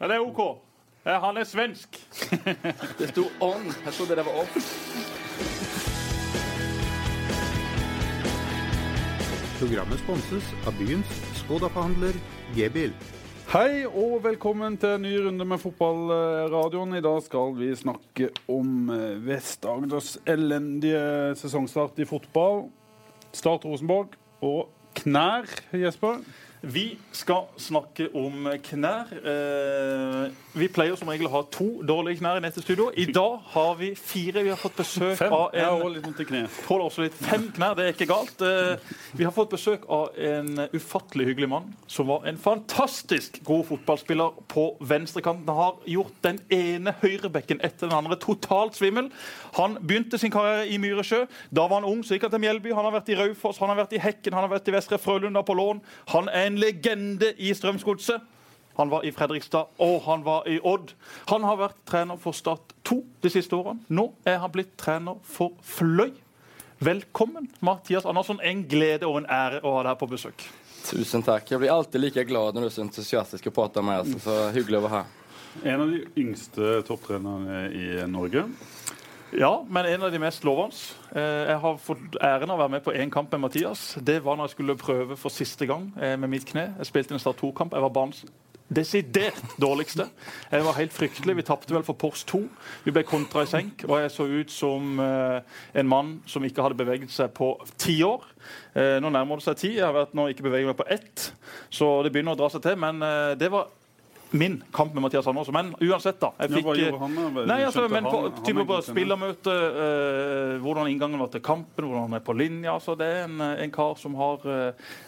Ja, det er OK. Eh, Han er svensk. Det sto on. Jeg trodde det var off. Programmet sponses av byens Skoda-forhandler G-bil. Hei og velkommen til en ny runde med fotballradioen. I dag skal vi snakke om eh, Vest-Agders elendige sesongstart i fotball. Start Rosenborg og knær, Jesper. Vi skal snakke om knær. Eh, vi pleier som regel å ha to dårlige knær i dette studio. I dag har vi fire. Vi har fått besøk Fem. av en fem knær, det er ikke galt. Eh, Vi har fått besøk av en ufattelig hyggelig mann som var en fantastisk god fotballspiller på venstrekanten. Han har gjort den ene høyrebekken etter den andre totalt svimmel. Han begynte sin karriere i Myresjø. Da var han ung, så gikk han til Mjelby. Han har vært i Raufoss, han har vært i Hekken, han har vært i Vestre Frølunda på lån. Han er en legende i Strømsgodset. Han var i Fredrikstad, og han var i Odd. Han har vært trener for Start 2 de siste årene. Nå er han blitt trener for Fløy. Velkommen, Mathias Andersson. En glede og en ære å ha deg her på besøk. Tusen takk. Jeg blir alltid like glad når du er så entusiastisk og prater med oss. Så hyggelig å være her. En av de yngste topptrenerne i Norge. Ja, men en av de mest lovende. Eh, Jeg har fått æren av å være med på én kamp med Mathias. Det var når jeg skulle prøve for siste gang eh, med mitt kne. Jeg spilte en Start 2-kamp. Jeg var barns desidert dårligste. Jeg var helt fryktelig. Vi tapte vel for Pors 2. Vi ble kontra i senk, og jeg så ut som eh, en mann som ikke hadde beveget seg på ti år. Nå nærmer det seg ti. Jeg har vært nå ikke beveget meg på ett, så det begynner å dra seg til. Men det var min kamp med Mathias Andersen. Men uansett, da. Jeg Ja, fikk, gjorde han? Nei, altså, men på, han type på spillermøte, eh, hvordan inngangen var til kampen, hvordan han er på linja. Altså, det er en, eh, en kar som har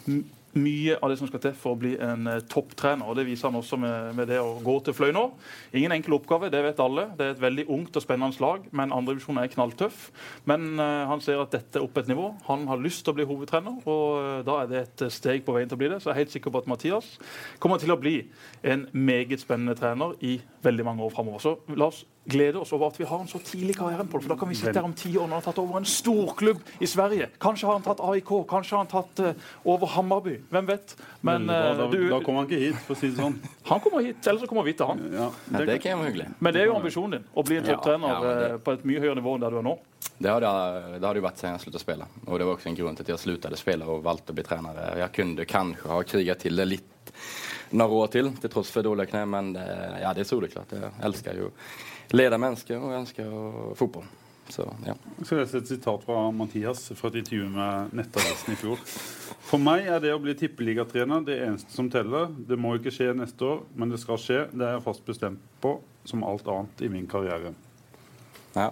m- mye av det som skal til for å bli en eh, topptrener. og Det viser han også med, med det å gå til Fløy nå. Ingen enkel oppgave, det vet alle. Det er et veldig ungt og spennende lag, men andredivisjon er knalltøff. Men uh, han ser at dette er oppe et nivå. Han har lyst til å bli hovedtrener, og uh, da er det et steg på veien til å bli det. Så jeg er helt sikker på at Mathias kommer til å bli en meget spennende trener i veldig mange år framover. Så la oss glede oss over at vi har en så tidlig karriere på det. For da kan vi sitte her om ti år når han har tatt over en storklubb i Sverige. Kanskje har han tatt AIK, kanskje har han tatt uh, over Hammarby. Hvem vet? Men uh, da, du, da kommer han ikke hit, for å si det sånn. han kommer hit, eller så kommer vi til han. Ja, Ja, det kan hyggelig. Men det er jo ambisjonen din, å bli en topptrener ja, ja, det- eh, på et mye høyere nivå enn der du er nå. Det har det, det har det jo vært siden jeg sluttet å spille. Og det var også en grunn til at jeg sluttet å spille og valgte å bli trener. Jeg kunne kanskje ha kriget til det litt noen år til, til tross for dårlige kne, men det, ja, det er soleklart. Jeg elsker jo lede mennesker, og jeg elsker fotball. Så ja. Jeg skal lese et sitat fra Mathias fra et intervju med Nettavisen i fjor. For meg er det å bli tippeligatrener det eneste som teller. Det må ikke skje neste år, men det skal skje. Det er jeg fast bestemt på, som alt annet i min karriere. ja.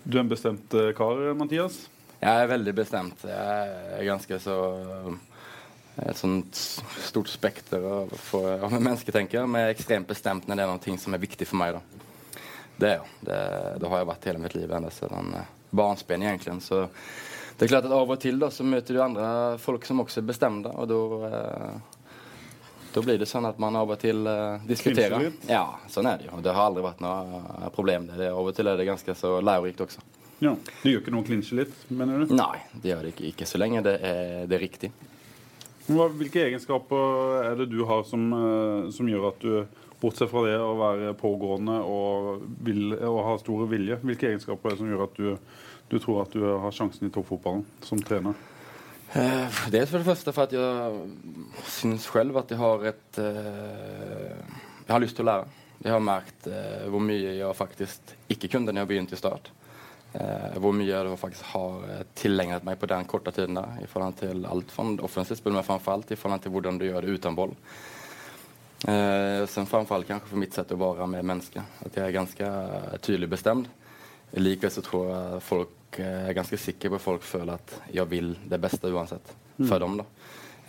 Du er en bestemt eh, kar, Mathias. Jeg er veldig bestemt. Jeg er ganske så Et sånt stort spekter av, av mennesker, tenker jeg. Men jeg er ekstremt bestemt når det er noe som er viktig for meg. da. Det. Det, det har jeg vært hele mitt liv enda siden eh, barnsben, egentlig. Så det er klart at av og til da, så møter du andre folk som også er bestemte, og da eh, da blir det sånn at man av og til eh, diskuterer. Ja, sånn er det jo. Det har aldri vært noe eh, problem. Det. Det, av og til er det ganske så lærerikt også. Ja. Det gjør ikke noe å klinsje litt, mener du? Nei, det gjør det ikke, ikke så lenge det er, det er riktig. Hvilke egenskaper er det du har som, eh, som gjør at du, bortsett fra det å være pågående og, vil, og ha stor vilje, hvilke egenskaper er det som gjør at du, du tror at du har sjansen i toppfotballen som trener? Eh, er for det første for at jeg syns selv at jeg har et eh, Jeg har lyst til å lære. Jeg har merket hvor mye jeg faktisk ikke kunne da jeg begynte i Start. Eh, hvor mye jeg faktisk har eh, tilegnet meg på den korte tiden der, i forhold til alt fra offensivt spill, men framfor alt i forhold til hvordan du gjør det uten boll. Eh, sen framfor alt kanskje for mitt sett å være med mennesker. At jeg er ganske tydelig bestemt. Likevel så tror jeg folk eh, er ganske sikre på at folk føler at jeg vil det beste uansett. For dem, da.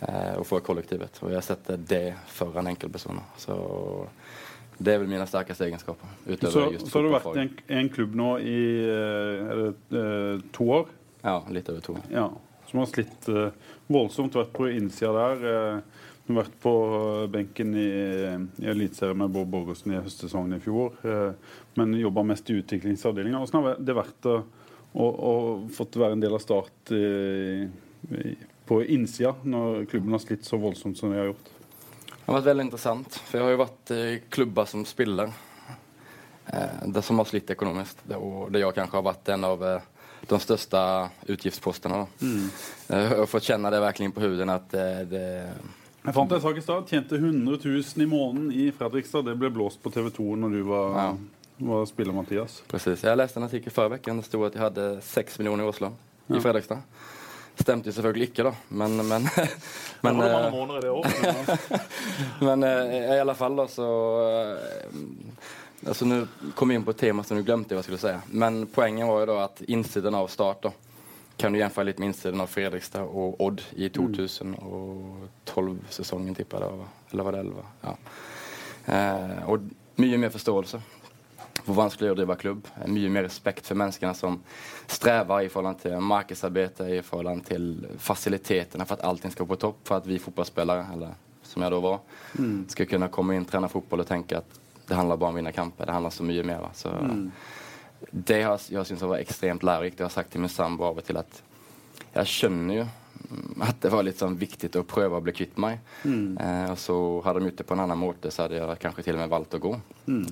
Eh, og for kollektivet. Og jeg setter det foran enkeltpersoner. Så det er vel mine sterkeste egenskaper. Så, så har du vært i en, en klubb nå i eh, er det, eh, to år, Ja, litt over to. ja, som har slitt eh, voldsomt. Vært på innsida der. eh, du har vært på benken i, i Eliteserien med Bård Borgersen i høstsesongen i fjor. eh, men jobba mest i utviklingsavdelinga. Hvordan har det vært å, å, å fått være en del av Start på innsida når klubben har slitt så voldsomt som de har gjort? Det har vært veldig interessant. For jeg har jo vært i klubber som spiller. Eh, det som har slitt økonomisk. Det, og det jeg kanskje har vært en av eh, de største utgiftspostene. Mm. Jeg har fått kjenne det virkelig på huden at det, det jeg fant en sak i stad. Tjente 100 000 i måneden i Fredrikstad. Det ble blåst på TV 2 når du var, ja. var spiller, Mathias. Precis. Jeg leste en artikkel forrige uke. Det sto at jeg hadde 6 millioner i Oslo. ja. i Fredrikstad. Stemte jo selvfølgelig ikke, da, men Men, men, men, mange måneder i det år, men eh, i alle fall, da, så eh, Altså, Nå kom jeg inn på et tema som du glemte. hva skulle jeg si. Men poenget var jo da at innsiden av Start da, kan du jämföra litt med innsiden av Fredrikstad og Odd i 2012-sesongen, tipper jeg det Eller var det 11? Ja. Eh, og mye mer forståelse hvor vanskelig det å drive klubb. Mye mer respekt for menneskene som strever i forhold til markedsarbeid, i forhold til fasilitetene for at allting skal på topp, for at vi fotballspillere, eller som jeg da var, mm. skal kunne komme inn, trene fotball og tenke at det handler bare om å vinne kamper. Det handler så mye mer. Så, mm det har, jeg syns var ekstremt lærerikt. Jeg har sagt til min samboer av og til at jeg skjønner jo at det var litt sånn viktig å prøve å bli kvitt meg. Mm. Eh, og så hadde de gjort det på en annen måte, så hadde jeg kanskje til og med valgt å gå. Mm.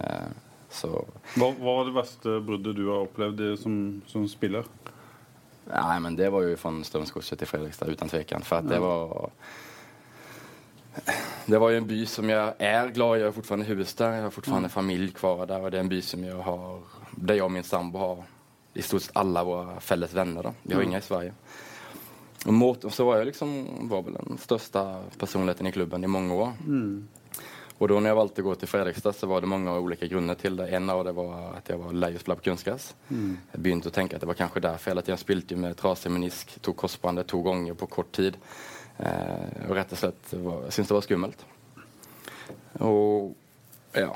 Eh, hva, hva, var det verste bruddet du har opplevd som, som spiller? Nei, men Det var jo fra Strømsgodset til Fredrikstad, uten tvil. For det var det var jo en by som jeg er glad i. Jeg har fortsatt hus der. Jeg har fortsatt mm. familie kvar der. Og det er en by som jeg har där jeg og min sambo har i stort sett alle våre felles venner. Da. Vi har mm. inga i Sverige. Og mot, så var jeg liksom, var vel den største personligheten i klubben i mange år. Mm. Och da når jeg valgte å gå til Fredrikstad så var det mange ulike grunner til det. En av det var at jeg var lei å spille på kunstgress. Mm. Jeg begynte å tenke at det var kanskje derfor. at tiden spilte med trasig menisk, tok korsbåndet to ganger på kort tid. Eh, og rett og slett var, syntes det var skummelt. Og ja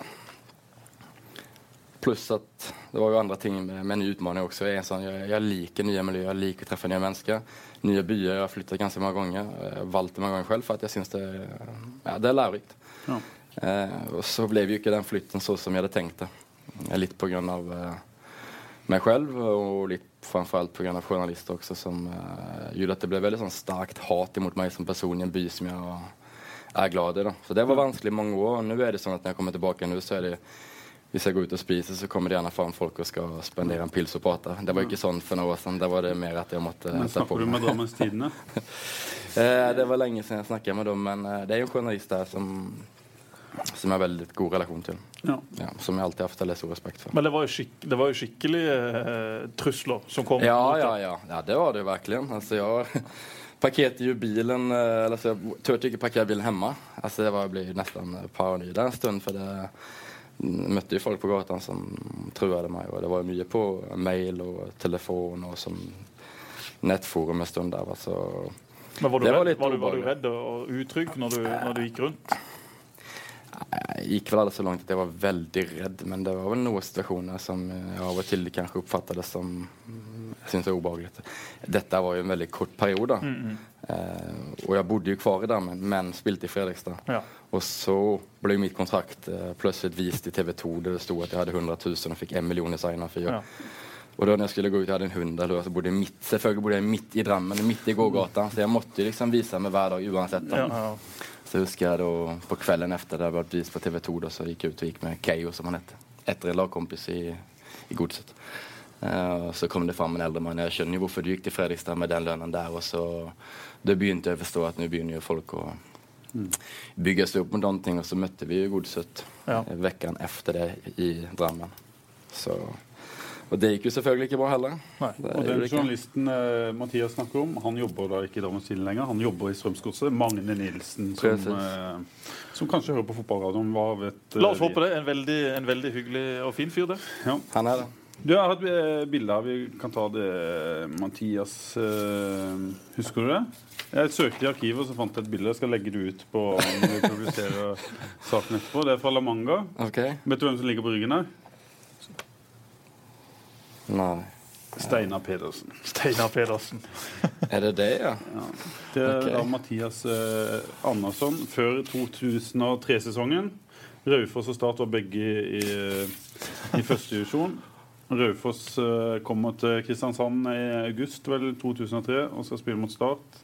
Pluss at det var jo andre ting med, med ny utfordring også. Jeg, sånn, jeg, jeg, liker nye miljøer, jeg liker å treffe nye mennesker. Nye byer. Jeg har flyttet ganske mange ganger. Jeg valgte valgt det mange ganger selv for at jeg syns det, ja, det er lærerikt. Ja. Eh, og så ble jo ikke den flytten så som jeg hadde tenkt det. Litt pga. Eh, meg selv, og litt framfor alt pga. journalister også, som eh, gjorde at det ble veldig sånn sterkt hat mot meg som person i en by som jeg er glad i. Da. Så det var vanskelig i mange år. Nå er det sånn at når jeg kommer tilbake nå, så er det hvis jeg går ut og spiser, så kommer det gjerne fram folk og skal spendere en pils og prate. Det var ikke sånn for noen år siden. Da var det mer at jeg måtte Men Snakker du med Drammens Tidende? eh, det var lenge siden jeg snakket med dem, men eh, det er jo en journalist der som som jeg har veldig god relasjon til. Ja. Ja, som jeg alltid har hatt veldig stor respekt for. Men det var jo, skik det var jo skikkelige eh, trusler som kom? Ja, ja, ja, ja. det var det virkelig. Altså, jeg parkerte jo bilen eh, eller så Jeg turte ikke parkere bilen hjemme. Altså, det var, ble nesten paranoid en stund. for det møtte jo folk på gata som truet meg. Og det var jo mye på mail og telefon og som nettforum en stund der. Altså. Men var du, redd, var, var, du, var du, redd og utrygg når du, når du gikk rundt? Jeg gikk vel aldri så langt at jeg var veldig redd, men det var vel noen situasjoner som jeg av og til kanskje oppfattet som jeg syntes er ubehagelig. Dette var jo en veldig kort periode. Mm -hmm. eh, og jeg bodde jo kvar i Drammen, men spilte i Fredrikstad. Ja. Og så ble mitt kontrakt eh, plutselig vist i TV 2 der det sto at jeg hadde 100 000 og fikk 1 million i sign-on-fyr. Ja. Og da når jeg skulle gå ut, jeg hadde en hund der, så bodde jeg midt, selvfølgelig bodde jeg midt i Drammen, midt i gågata. Så jeg måtte liksom vise meg hver dag uansett. Ja, Ja, så husker jeg da på kvelden etter det vært vist på TV 2, da, så gikk jeg ut og gikk med Keio, som han het. Etter en lagkompis i, i Godset. Uh, så kom det fram en eldre mann. Jeg skjønner jo hvorfor du gikk til Fredrikstad med den lønnen der. Og så da begynte jeg å forstå at nå begynner jo folk å bygge seg opp med noen ting. Og så møtte vi jo Godset ja. uken etter det i Drammen. Så og det gikk jo selvfølgelig ikke bra heller. Nei. og Den journalisten eh, Mathias snakker om, han jobber da ikke i Drammens Tidende lenger. Han jobber i Strømsgodset. Magne Nilsen, som, eh, som, kanskje hører på fotballradioen. Hva vet eh, La oss håpe det. En veldig, en veldig hyggelig og fin fyr, det. Ja. Han er det. Du, Jeg har et eh, bilde her. Vi kan ta det. Mathias, uh, husker du det? Jeg søkte i arkivet og så fant jeg et bilde. Jeg skal legge det ut på når vi publiserer saken etterpå. Det er fra La Manga. Okay. Vet du hvem som ligger på ryggen her? Nei. Steinar Pedersen. Steinar Pedersen. er det det, ja? ja. Det er okay. Mathias eh, Andersson før 2003-sesongen. Raufoss og Start var begge i, i, i første divisjon. Raufoss eh, kommer til Kristiansand i august vel 2003 og skal spille mot Start.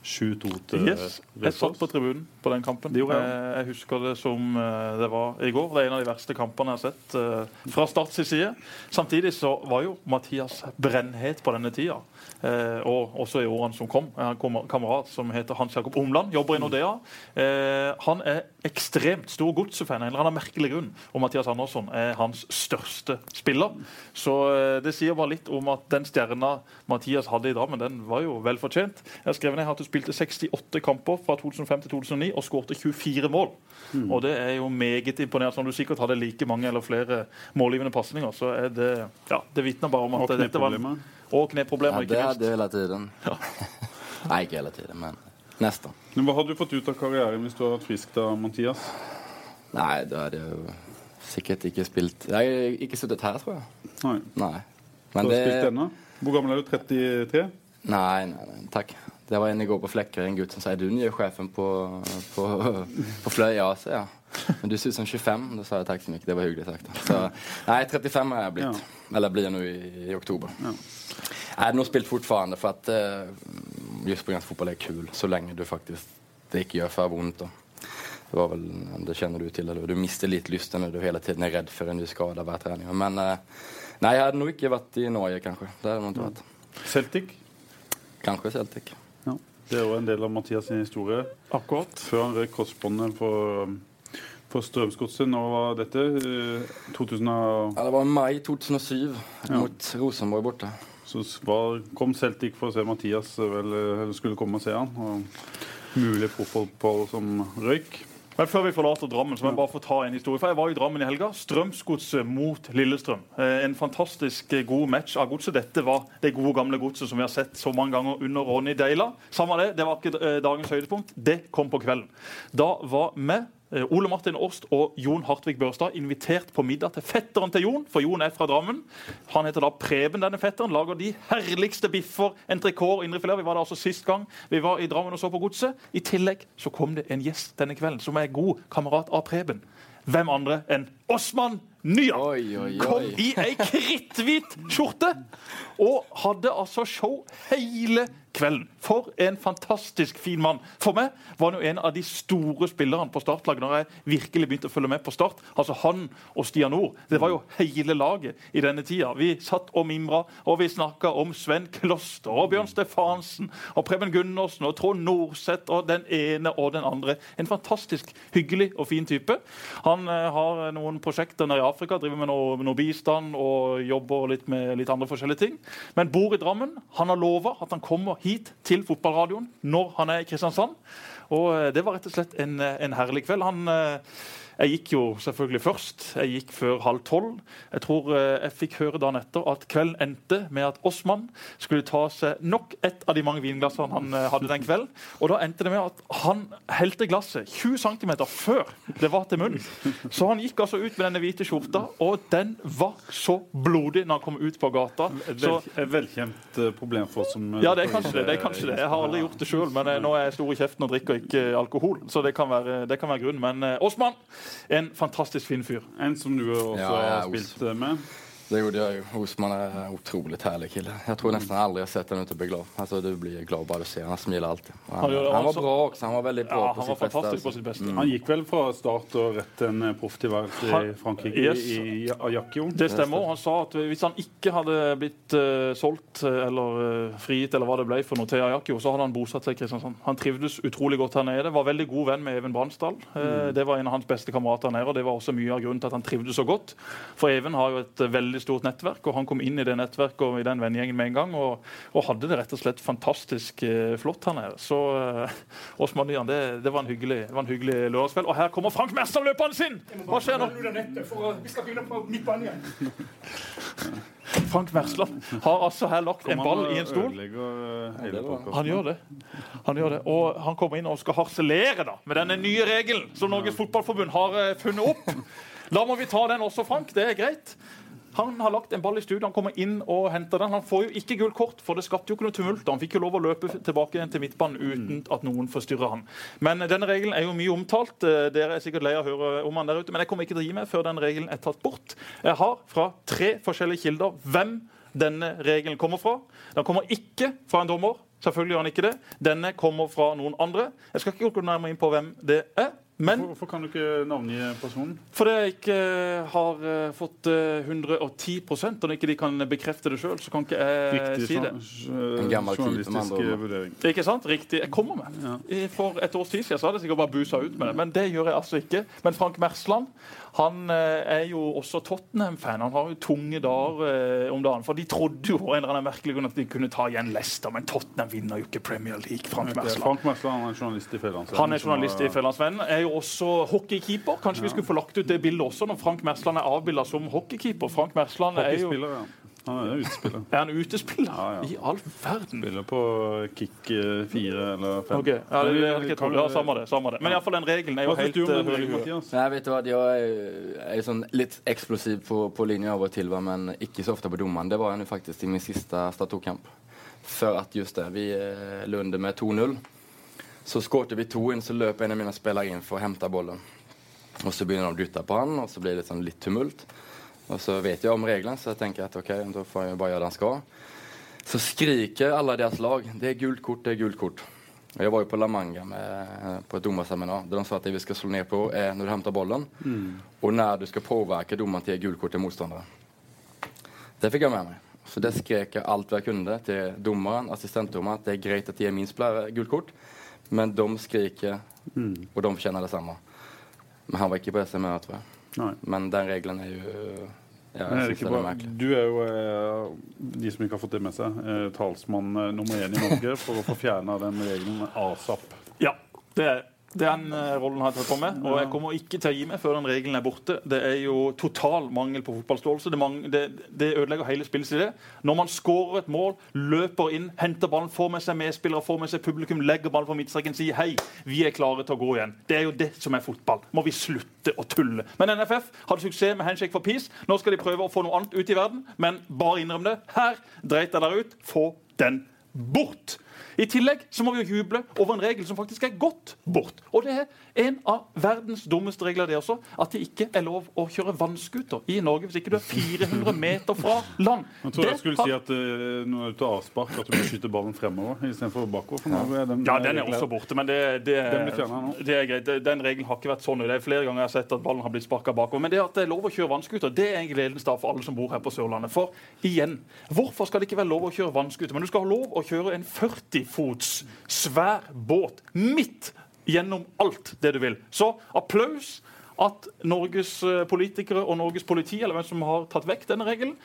7-2 til Yes, jeg satt på tribunen på den kampen. Det jeg. Eh, jeg husker det som eh, det var i går. Det er en av de verste kampene jeg har sett eh, fra Starts side. Samtidig så var jo Mathias brennhet på denne tida. Eh, og også i årene som kom. Jeg har en kamerat som heter Hans Jakob Omland, jobber i Nordea. Eh, han er ekstremt stor godsefan av en eller annen merkelig grunn. Og Mathias Andersson er hans største spiller. Så eh, det sier bare litt om at den stjerna Mathias hadde i Drammen, den var jo vel fortjent. Jeg har skrevet ned at du spilte 68 kamper fra 2005 til 2009 og skårte 24 mål. Og det er jo meget imponerende. Når du sikkert hadde like mange eller flere målgivende pasninger, så er det ja, Det vitner bare om at dette var en kneproblemer. og kneproblemer, Ja, det hadde jeg hele tiden. Ja. tiden. ikke hele hela tiden, men nesten. Men Hva hadde du fått ut av karrieren hvis du hadde vært frisk da, Mathias? Nei, da hadde jeg jo sikkert ikke spilt. Jeg har ikke sittet her, tror jeg. Nei. Nei. Du har det... spilt ennå? Hvor gammel er du? 33? Nei, nei, nei, takk. Det var en igår på Fläckare, en gutt som sier du nye sjefen på, på, på Flöja. Ja, säger jag. Men du ser ut som 25. Da sa jeg takk så mye. det var hyggelig sagt. Så, nei, 35 har blitt. Ja. Eller blir jeg nå i, i oktober. Ja. Jeg hade nå spilt fortfarande for at uh, på att fotboll kul så lenge du faktisk det ikke gjør for vondt. Da. Det var vel, det kjenner du til. eller du mister litt lysten når du hele tiden er redd for en ny skade hver trening. Men uh, nei, jeg hadde nå ikke vært i Norge kanskje. Det hade jag nog. Celtic? Kanskje Celtic. Ja. Det er jo en del av Mathias sin historie. Akkurat. Før han røk korsbåndet for, for Strømsgodset. Nå var dette eh, 2000 og- Ja, det var mai 2007 mot Rosenborg borte. Så var, kom Celtic for å se Mathias, eh, vel, eh, eller skulle komme og se han. Og mulig proffball som røyk. Men før vi forlater Drammen, så må jeg bare få ta en historie. For jeg var i Drammen i helga. Strømsgodset mot Lillestrøm. Eh, En fantastisk eh, god match av godset. Dette var det gode, gamle godset som vi har sett så mange ganger under Ronny Deila. Samme det, det var ikke eh, dagens høydepunkt. Det kom på kvelden. Da var vi eh, Ole Martin Årst og Jon Hartvig Børstad invitert på middag til fetteren til Jon, for Jon er fra Drammen. Han heter da Preben, denne fetteren. Lager de herligste biffer, entrecôte, indrefilet. Vi var der altså sist gang vi var i Drammen og så på Godset. I tillegg så kom det en gjest denne kvelden som er god kamerat av Preben. Hvem andre enn Osman Nya? Oi, oi, oi. Kom i ei kritthvit skjorte og hadde altså show hele kvelden. For en fantastisk fin mann. For meg var han jo en av de store spillerne på startlaget når jeg virkelig begynte å følge med på Start. Altså Han og Stian Nord. Det var jo hele laget i denne tida. Vi satt og mimra, og vi snakka om Sven Kloster og Bjørn Stefansen og Preben Gundersen og Trond Norseth og den ene og den andre. En fantastisk hyggelig og fin type. Han eh, har noen prosjekter nede i Afrika, driver med noe, noe bistand og jobber litt med litt andre forskjellige ting. Men bor i Drammen. Han har lova at han kommer hit til fotballradioen når han er i Kristiansand. Og eh, det var rett og slett en, eh, en herlig kveld. Han eh, jeg gikk jo selvfølgelig først. Jeg gikk før halv tolv. Jeg tror eh, jeg fikk høre dagen etter at kvelden endte med at Osman skulle ta seg nok et av de mange vinglassene han eh, hadde den kvelden. Og da endte det med at han helte glasset 20 cm før det var til munnen. Så han gikk altså ut med denne hvite skjorta, og den var så blodig når han kom ut på gata. Så vel, et velkjent eh, problem for oss som ja, det er kanskje det. det, er kanskje det. Jeg har aldri gjort det sjøl, men nå er jeg stor i kjeften og drikker ikke alkohol. Så det kan være, det kan være grunnen. Men Osman, en fantastisk fin fyr. En som du også Ja, har spilt også. med. Det gjorde jag ju. Osman är en otroligt härlig kille. Jag tror nästan aldrig jag sett honom inte bli glad. Alltså du blir glad bara du ser Han smiler alltid. Han, Han han var bra också. Han var väldigt bra Ja, på han var sitt bästa. fantastisk på alltså. sitt beste. Han gikk vel fra start og rett til en eh, profftilværelse i Frankrike, Yes. i, i Ajaccio. Det stemmer. Han sa at hvis han ikke hadde blitt uh, solgt eh, eller uh, frigitt, eller hva det ble for noe til Ajaccio, så hadde han bosatt seg i Kristiansand. Han trivdes utrolig godt her nede. Var veldig god venn med Even Bransdal. Eh, Det var en av hans beste kamerater her nede, og det var også mye av grunnen til at han trivdes så godt. For Even har jo et eh, veldig stort nettverk, og han kom inn i det nettverket og i den vennegjengen med en gang, og, og hadde det rett og slett fantastisk eh, flott her nede. Så uh, Osman Nyan, det, det, var en hyggelig, var en hyggelig lørdagskveld. Og her kommer Frank Merstad løpende sin! Hva skjer nå? Vi skal begynne på midtbanen igjen. Frank Mersland har altså her lagt en ball i en stol. Eh. Han gjør det. Han gjør det. Og han kommer inn og skal harselere da, med denne nye regelen som Norges Fotballforbund har eh, funnet opp. Da må vi ta den også, Frank. Det er greit. Han har lagt en ball i studio, han kommer inn og henter den. Han får jo ikke gult kort, for det skapte jo ikke noe tumult. Han fikk jo lov å løpe tilbake til midtbanen uten at noen forstyrrer han. Men denne regelen er jo mye omtalt. Eh, Dere er sikkert lei av å høre om han der ute, men jeg kommer ikke til å gi meg før den regelen er tatt bort. Jeg har fra tre forskjellige kilder hvem denne regelen kommer fra. Den kommer ikke fra en dommer. Selvfølgelig gjør han ikke det. Denne kommer fra noen andre. Jeg skal ikke gå nærmere inn på hvem det er. Men Hvorfor kan du ikke navngi personen? fordi jeg ikke har eh, fått eh, 110% og ikke de kan bekrefte det sjøl, så kan ikke jeg Riktig si det. En gammel journalistisk vurdering. Ikke sant? Riktig. Jeg kommer med. Ja. For et års tid siden så hadde jeg sikkert bare busa ut med det, men det gjør jeg altså ikke. Men Frank Mersland han eh, er jo også Tottenham-fan. Han har jo tunge dager eh, om dagen. For de trodde jo en eller annen merkelig grunn at de kunne ta igjen Leicester, men Tottenham vinner jo ikke Premier League. Frank Mersland. Frank Mersland er journalist i Fjellandsvennen. Han er journalist i Fjellandsvennen. Er jo også hockeykeeper. Kanskje vi skulle få lagt ut det bildet også når Frank Mersland er avbilda som hockeykeeper. Frank Mersland er jo ja. Han er utespiller. Er han utespiller? Ja, ja. I all verden. Spiller på kick eh, fire eller fem. Okay. ja, det, det, det, trodd. ja, samme det, samme det. Men iallfall den regelen er jo helt eh, høl i huet. Mathias? Nej, vet du vad? Jag är, är sån lite explosiv på, på linja av og til, men ikke så ofte på dommeren. Det var jeg faktisk faktiskt i min sista statokamp. Før at just det, vi eh, lå under med 2-0. Så skårte vi to inn, så løp en av mine spillere inn for å hente bollen. Og så begynner de å dytte på han, og så blir det sånn litt tumult. Og så vet jeg om reglene, så jeg tenker at ok, da får jeg bare gjøre det han skal. Så skriker alle deres lag det er gult kort, det er gult kort. Og Jeg var jo på La Manga med, på et dommerseminar der de sa at det vi skal slå ned på, er når du henter bollen, og når du skal påvirke dommeren til å gi gult kort til motstanderen. Det fikk jeg med meg. Så det skrek jeg alt jeg kunne til dommeren, assistentdommeren, at det er greit at de gir min spiller gult kort, men de skriker, og de kjenner det samme. Men han var ikke på det seminaret, tror jeg. Nei. Men den regelen er jo ja, er jeg er? Du er jo, eh, de som ikke har fått det med seg, eh, talsmann eh, nummer én i Norge for å få fjerna den regelen asap. Ja, det er den eh, rollen har jeg tatt på meg, og jeg kommer ikke til å gi meg før den regelen er borte. Det er jo total mangel på fotballståelse. Det, det, det ødelegger hele spillets idé. Når man skårer et mål, løper inn, henter ballen, får med seg medspillere, får med seg publikum, legger ballen på midtstreken, sier hei, vi er klare til å gå igjen. Det er jo det som er fotball. Må vi slutte å tulle. Men NFF hadde suksess med Handshake for peace. Nå skal de prøve å få noe annet ut i verden, men bare innrøm det. Her dreit jeg dere ut. Få den bort. I tillegg så må vi jo juble over en regel som faktisk er gått bort. Og det er en av verdens dummeste regler, det også, at det ikke er lov å kjøre vannskuter i Norge hvis ikke du er 400 meter fra land. Jeg tror Det jeg skulle har- si at uh, når du er av avspark, at du må skyte ballen fremover istedenfor bakover. For nå er den, Ja, den er også borte, men det, det, det er greit. Den regelen har ikke vært sånn. Det er flere ganger jeg har sett at ballen har blitt sparka bakover. Men det at det er lov å kjøre vannskuter, det er en gledens dag for alle som bor her på Sørlandet. For igjen, hvorfor skal det ikke være lov å kjøre vannskuter? Men du skal ha lov å kjøre en 40 fots svær båt midt gjennom alt det du vil. Så applaus at Norges eh, politikere og Norges politi eller hvem som har tatt vekk denne regelen,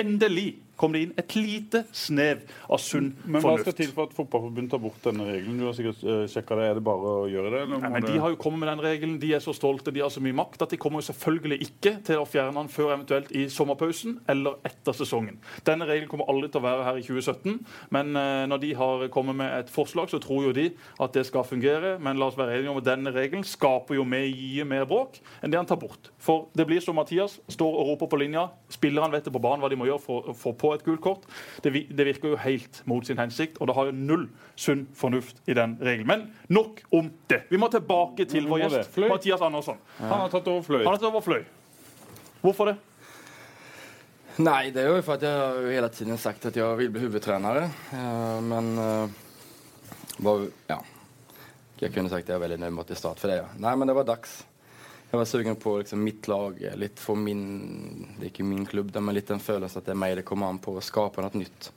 endelig kom det inn et lite snev av sunn Men hva skal til for at Fotballforbundet tar bort denne regelen? Du har sikkert uh, det. Er det bare å gjøre det? Eller Nei, men. De har jo kommet med den regelen, de er så stolte, de har så mye makt at de kommer jo selvfølgelig ikke til å fjerne den før eventuelt i sommerpausen eller etter sesongen. Denne regelen kommer aldri til å være her i 2017, men eh, når de har kommet med et forslag, så tror jo de at det skal fungere. Men la oss være enige om at denne regelen skaper jo mye mer bråk enn det han tar bort. For det blir som Mathias står og roper på linja. Spillerne vet det på banen hva de må gjøre for å få på et gult kort. Det, det virker jo helt mot sin hensikt, og det har jo null sunn fornuft i den regelen. Men nok om det. Vi må tilbake til vår gjest Fløy. Mathias Andersson. Han har tatt over Fløy. Han har tatt over fløy. Hvorfor det? Nei, det er jo for at jeg har jo hele tiden sagt at jeg vil bli hovedtrener. Eh, men eh, var, ja, Jeg kunne sagt at jeg er veldig nøye med att det är start for det. Ja. Nei, men det var dags. Jag var sugen på liksom, mitt lag, eh, lite få min, det är inte min klubb, men lite en følelse att det är mig det kommer an på att skapa något nytt.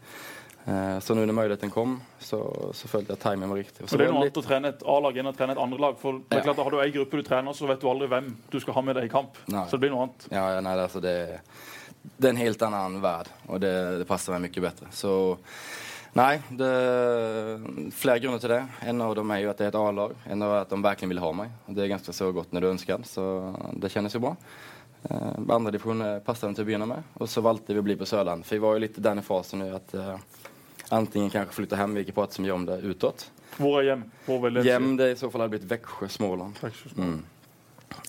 Eh, så nå når muligheten kom så, så følte jeg at timingen var riktig. Så det er noe annet å trene et A-lag enn å trene et andre lag. For det er klart, Ja. Har du ei gruppe du trener, så vet du aldri hvem du skal ha med deg i kamp. Nei. Så det blir noe annet. Ja, ja, nej, altså det, det er en helt annen verden, og det, det passer meg mye bedre. Så nej, det er flere grunner til det. En av dem er jo at det er et A-lag. En av dem er at de virkelig vil ha meg. Det er ganske så godt når du ønsker, så det kjennes jo bra. Eh, Andredivisjon passet den til å begynne med. og så valgte vi å bli på Sørland. For vi var jo litt i denne fasen nå at eh, antingen hjem, vi ikke prater så mye om det utad. Hvor er hjem? Hvor vil det? Hjem det i så fall hadde blitt Veksjø, Småland. Mm.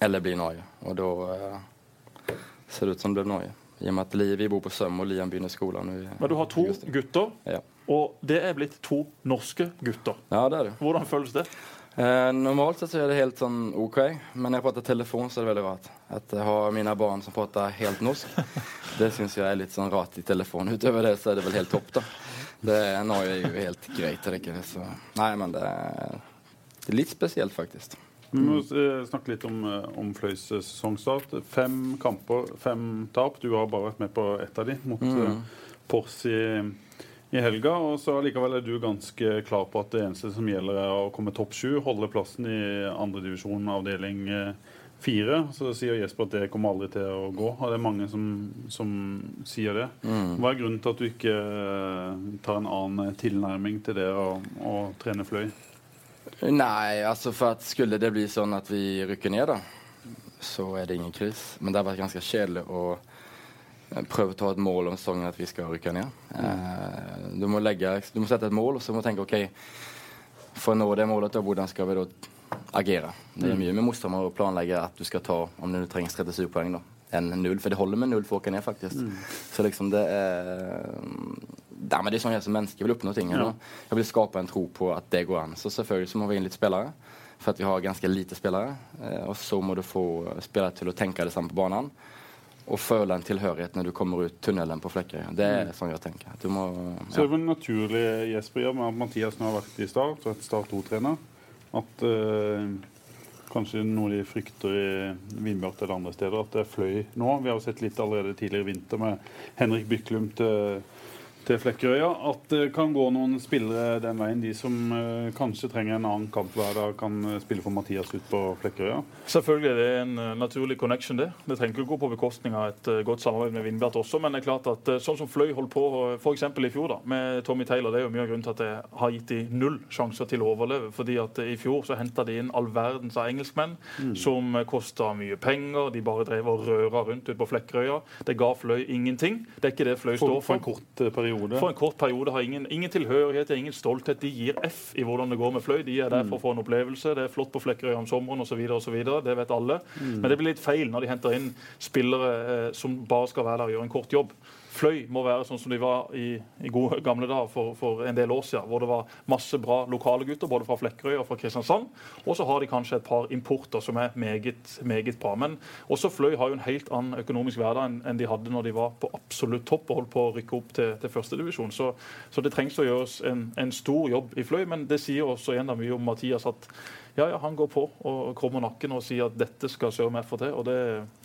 Eller bli Norge. Og da eh, ser det ut som det blir Norge. I og med at Li, vi bor på Søm, og Lian begynner skolen. nu. i Men du har to gutter, Ja. Og det er blitt to norske gutter. ja, det er det. Hvordan føles det? Eh, normalt sett så er det helt sånn OK, Men når jeg prater telefon så er det veldig rart. At jeg har mine barn som prater helt norsk. det syns jeg er litt sånn rart i telefon. Utover det så er det vel helt topp da. Det nå er jo helt greit. Ikke, så. Nei, men det er, det er litt spesielt, faktisk. Vi må eh, snakke litt om, eh, om Fløys eh, sesongstart. Fem kamper, fem tap. Du har bare vært med på ett av de, mot mm. Pors i, helga. Og så likevel er du ganske klar på at det eneste som gjelder, er å komme topp sju. Holde plassen i andredivisjon avdeling fire. Så sier Jesper at det kommer aldri til å gå. Og det er mange som, som sier det. Mm. Hva er grunnen til at du ikke tar en annen tilnærming til det å, å trene Fløy? Nei, altså for at skulle det bli sånn at vi rykker ned, da, så er det ingen kris. Men det har vært ganske kjedelig å eh, prøve å ta et mål om sesongen at vi skal rykke ned. Mm. Eh, du, må legge, du må sette et mål, og så må du tenke OK, for å nå det målet, hvordan skal vi da agere? Det er mm. mye med motstander å planlegge at du skal ta om du trenger 37 poeng. da enn null. For det holder med null for å rykke ned, faktisk. Mm. Så liksom det er Nei, men det er sånn jeg som menneske vil oppnå ting. Ja. Jeg vil skape en tro på at det går an. Så selvfølgelig så må vi inn litt spillere, for at vi har ganske lite spillere. Eh, og så må du få spillere til å tenke det samme på banen. Og føle en tilhørighet når du kommer ut tunnelen på Flekkerøy. Det er mm. sånn jeg tenker. Du må, ja. Så det er vel naturlig Jesper, med at Mathias nå har vært i Start, og et Start 2-trener, at uh, kanskje noe de frykter i Vindbjart eller andre steder, at det fløy nå. Vi har jo sett litt allerede tidligere i vinter med Henrik Byklum til til Flekkerøya. At det kan gå noen spillere den veien. De som uh, kanskje trenger en annen kamp hver dag, kan uh, spille for Mathias ut på Flekkerøya. Selvfølgelig er det en uh, naturlig connection, det. Det trenger ikke gå på bekostning av et godt samarbeid med Vindbjart også. Men det er klart at sånn som Fløy holdt på f.eks. i fjor da, med Tommy Taylor, det er jo mye av grunnen til at det har gitt de null sjanser til å overleve. fordi at i fjor så henta de inn all verdens av engelskmenn mm. som kosta mye penger. De bare drev og røra rundt ute på Flekkerøya. Det ga Fløy ingenting. Det er ikke det Fløy står for. For en kort periode periode? For en kort periode. Har ingen, ingen tilhørighet, ingen stolthet. De gir F i hvordan det går med Fløy. De er der for å få en opplevelse. Det er flott på Flekkerøy om sommeren osv. Det vet alle. Mm. Men det blir litt feil når de henter inn spillere eh, som bare skal være der og gjøre en kort jobb. Fløy må være sånn som de var i, i gode gamle dager for, for, en del år siden. Hvor det var masse bra lokale gutter både fra Flekkerøy og fra Kristiansand. Og så har de kanskje et par importer som er meget, meget bra. Men også Fløy har jo en helt annen økonomisk hverdag enn, enn de hadde når de var på absolutt topp og holdt på å rykke opp til, til førstedivisjon. Så, så det trengs å gjøres en, en, stor jobb i Fløy. Men det sier også enda mye om Mathias at ja, ja, han går på og krummer nakken og sier at dette skal søren meg få til. Og det,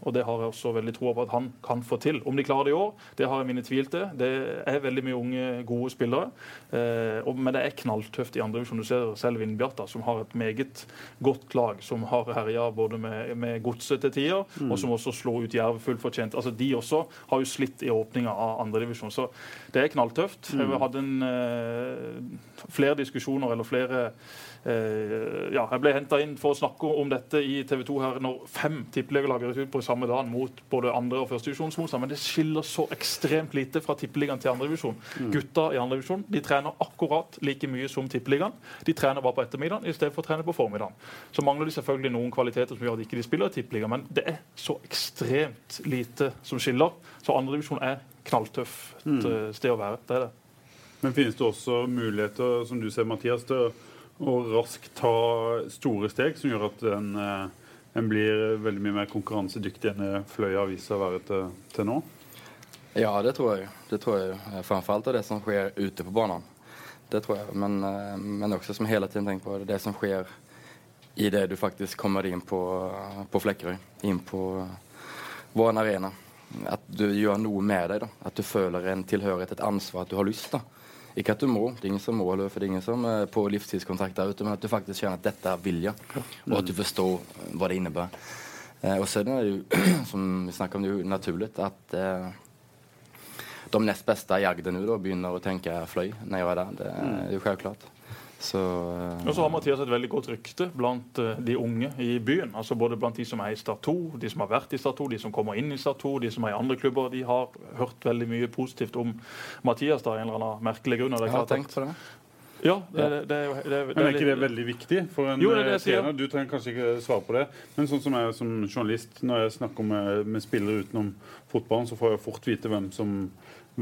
og det, har jeg også veldig tro på at han kan få til. Om de klarer det i år, det har jeg mine tvil til. Det er veldig mye unge, gode spillere. Eh, og, men det er knalltøft i andre divisjon. Du ser selv Vindbjarta, som har et meget godt lag. Som har herja både med, med godset til tider, mm. og som også slo ut Jerv fullt fortjent. Altså, de også har jo slitt i åpninga av andredivisjon. Så det er knalltøft. Mm. Jeg hadde en, eh, flere diskusjoner eller flere ja, jeg ble henta inn for å snakke om dette i TV 2 her når fem tippeligalag rykker ut på samme dag mot både andre- og førstedivisjonsmotstand. Men det skiller så ekstremt lite fra tippeligaen til andredivisjon. Mm. Gutta i andredivisjon trener akkurat like mye som tippeligaen. De trener bare på ettermiddagen i stedet for å trene på formiddagen. Så mangler de selvfølgelig noen kvaliteter som gjør at de ikke spiller i tippeligaen, men det er så ekstremt lite som skiller. Så andredivisjon er knalltøft mm. Eh, sted å være. Det er det. Men finnes det også muligheter, som du ser, Mathias, til å og raskt ta store steg som gjør at en, eh, en blir veldig mye mer konkurransedyktig enn viser vist seg å være til, til, nå? Ja, det tror jeg. Det tror jeg. Framfor alt det som skjer ute på banen. Det tror jeg. Men, eh, men også som hele tiden tenker på det som skjer i det du faktisk kommer inn på, på Flekkerøy. Inn på vår arena. At du gjør noe med deg. da. At du føler en tilhørighet, et ansvar, at du har lyst. da. Ikke at du må, det er ingen som må, løpe, det er ingen som er på livstidskontakt der ute, men at du faktisk kjenner at dette er vilje, og at du forstår hva det innebærer. Eh, og så er det jo, som vi snakker om, det er jo naturlig at eh, de nest beste i Agder nå begynner å tenke fløy når jeg er der. Det er jo selvklart. Så, uh, og så har Mathias et veldig godt rykte blant uh, de unge i byen. altså Både blant de som er i Start 2, de som har vært i Start 2, de som kommer inn i Start 2, de som er i andre klubber. De har hørt veldig mye positivt om Mathias da, en eller annen merkelig grunn. Jeg har tenkt på det. Ja, det, det, det, det, Men er ikke det veldig viktig for en jo, eh, trener? Du trenger kanskje ikke svare på det. Men sånn som jeg som journalist, når jeg snakker med, med spillere utenom fotballen, så får jeg fort vite hvem som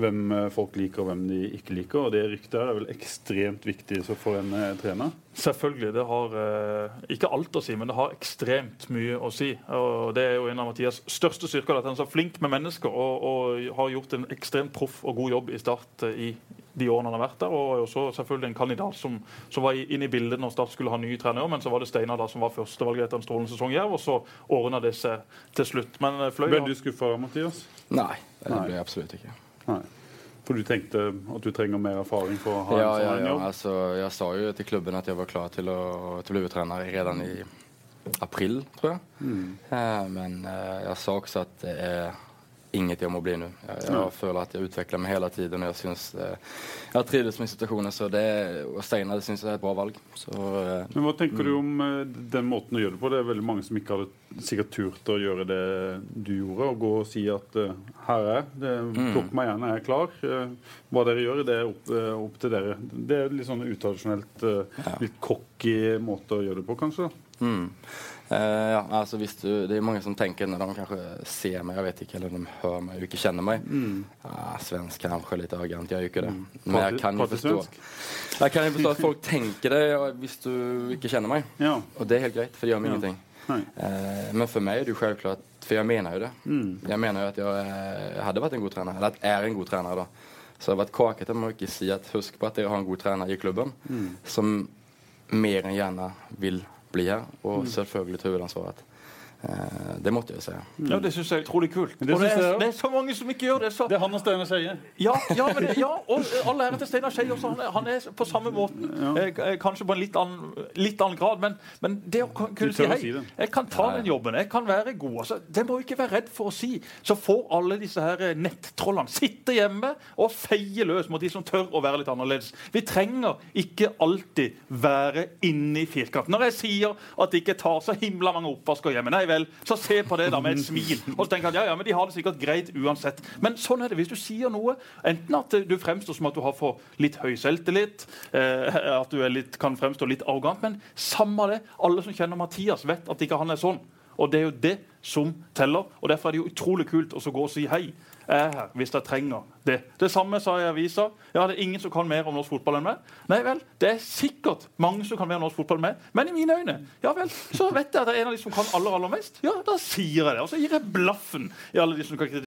hvem eh, folk liker og hvem de ikke liker. og Det ryktet er vel ekstremt viktig for en eh, trener? Selvfølgelig. Det har eh, ikke alt å si, men det har ekstremt mye å si. og Det er jo en av Mathias største styrker. at Han er så flink med mennesker og, og har gjort en ekstremt proff og god jobb i Start i de årene han har vært der. Og også selvfølgelig en kandidat som, som var inne i bildet når Start skulle ha ny trener. Men så var det Steinar da som var førstevalget etter en strålende sesong i Jerv, og så ordna det seg til slutt. Men Fløy Ble du skuffa, Mathias? Nei, det ble jeg absolutt ikke. Nei. For du tenkte at du trenger mer erfaring for å ha Ja, en sånn ja. jobb? Altså, jeg sa jo til klubben at jeg var klar til å, til å bli trener redan i april, tror jeg. Eh, men eh, jeg sa også at det er inget jeg må bli nå. Jeg, mm. føler at jeg utvecklar meg hele tiden. och Jeg synes, eh, jeg har trivdes med situasjonen, så det og Steinar syns jeg er et bra valg. Så, eh, Men Hva tenker du om eh, den måten å gjøre det på? Det er veldig mange som ikke hadde sikkert turt å gjøre det du gjorde. og gå og si at eh, her er det, plukk meg gjerne, jeg er klar. Eh, hva dere gjør, det er opp, eh, opp til dere. Det er litt sånn utradisjonelt, eh, litt cocky måte å gjøre det på, kanskje? Mm. Eh, ja, altså hvis du, Det er mange som tenker når de kanskje ser meg, jeg vet ikke, eller de hører meg og ikke kjenner meg ja, Svensk kanskje, litt arrogant. Jeg jo ikke det. Men jeg kan jo forstå Jeg kan jo forstå at folk tenker det hvis du ikke kjenner meg. Ja. Og det er helt greit, for det gjør meg Ja. ingenting. Eh, men for meg er det jo selvklart, for jeg mener jo det. Jeg mener jo at jeg eh, hadde vært en god trener, eller at jeg er en god trener. da. Så det har vært kakete med å ikke si at husk på at dere har en god trener i klubben som mer enn gjerne vil bli her, og selvfølgelig ta hovedansvaret. Eh, det måtte jeg si. Ja, Det syns jeg er utrolig kult. Det og det er, det er så mange som ikke gjør det. Så, Det er han og Steinar Skeie. ja, ja, ja, og all ære til Steinar Skeie også. Han er, han er på samme måten. Eh, kanskje på en litt annen, litt annen grad, men, men det å kunne si hei, si jeg kan ta den jobben, jeg kan være god. Altså, det må vi ikke være redd for å si. Så får alle disse her eh, nettrollene sitte hjemme og feie løs mot de som tør å være litt annerledes. Vi trenger ikke alltid være inne i firkanten. Når jeg sier at det ikke tar så himla mange oppvasker hjemme, nei vel, så se på det da med et smil. Og så tenker han ja, ja, men de har det sikkert greit uansett. Men sånn er det hvis du sier noe. Enten at du fremstår som at du har for litt høy selvtillit, eh, at du litt, kan fremstå litt arrogant, men samme det. Alle som kjenner Mathias, vet at ikke han er sånn. Og det er jo det som teller. Og derfor er det jo utrolig kult å gå og si hei. Jeg er her hvis jeg trenger det. Det samme sa jeg i avisa. Ja, det er ingen som kan mer om norsk fotball enn meg. Nei vel, det er sikkert mange som kan mer om norsk fotball enn meg, men i mine øyne ja vel, så vet jeg at det er en av de som kan aller, aller mest. Ja, da sier jeg det. Og så gir jeg blaffen i alle de som kan.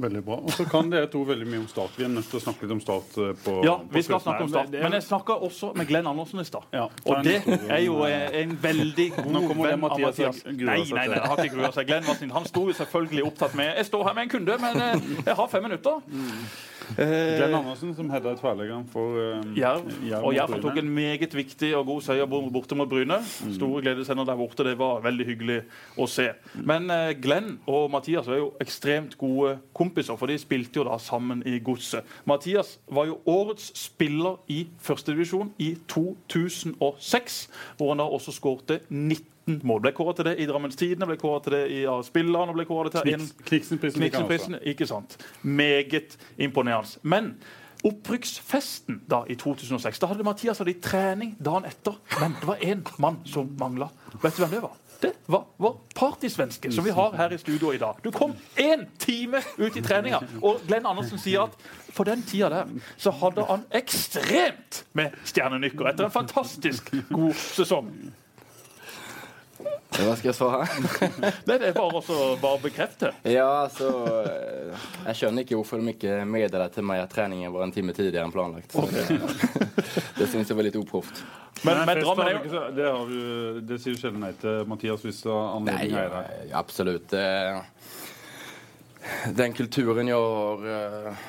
Veldig bra. Og så kan dere to veldig mye om stat. Vi er nødt til å snakke litt om Start eh, på Ja, på vi skal snakke om er- Men jeg snakka også med Glenn Andersen i stad. Ja, og det er jo eh, en veldig god Nå kommer det venn av Mathias har Mathias. Nei, nei, nei, har ikke grua seg. Glenn var sin. Han sto jo selvfølgelig opptatt med Jeg står her med en kunde, men eh, jeg har fem minutter. Eh, Glenn Andersen, som header tverrleggeren for eh, Jerv. Jerv Og Jerv tok en meget viktig og god seier borte mot Bryne. Store gledesender der borte. Det var veldig hyggelig å se. Men uh, Glenn og Mathias var jo ekstremt gode kompiser, for de spilte jo da sammen i Godset. Mathias var jo årets spiller i førstedivisjon i 2006, hvor han da også skårte 19 mål. Ble kåret til det i Drammens Tidende, ble kåret til det i ja, Spilleren og ble kåret til Kniks- Kniksenprisen ikke sant. Meget imponerende. Men opprykksfesten da i 2006 Da hadde Mathias hadde de trening dagen etter. Men det var én mann som mangla. Vet du hvem det var? Det var vår partysvenske som vi har her i studio i dag. Du kom én time ut i treninga, og Glenn Andersen sier at for den tida der så hadde han ekstremt med stjernenykker etter en fantastisk god sesong. Hva skal jeg svare? Det er bare å bare bekrefte. Ja, altså eh, Jeg skjønner ikke hvorfor de ikke meddelte til meg at treningen var en time tidligere enn planlagt. Okay. det syns jeg var litt uproft. Men, Nei, men Drammen er jo det, har du, det sier du sjelden nei til, Mathias, hvis Nei, anledningen er ja, der. absolutt. Eh, Den kulturen jeg har eh,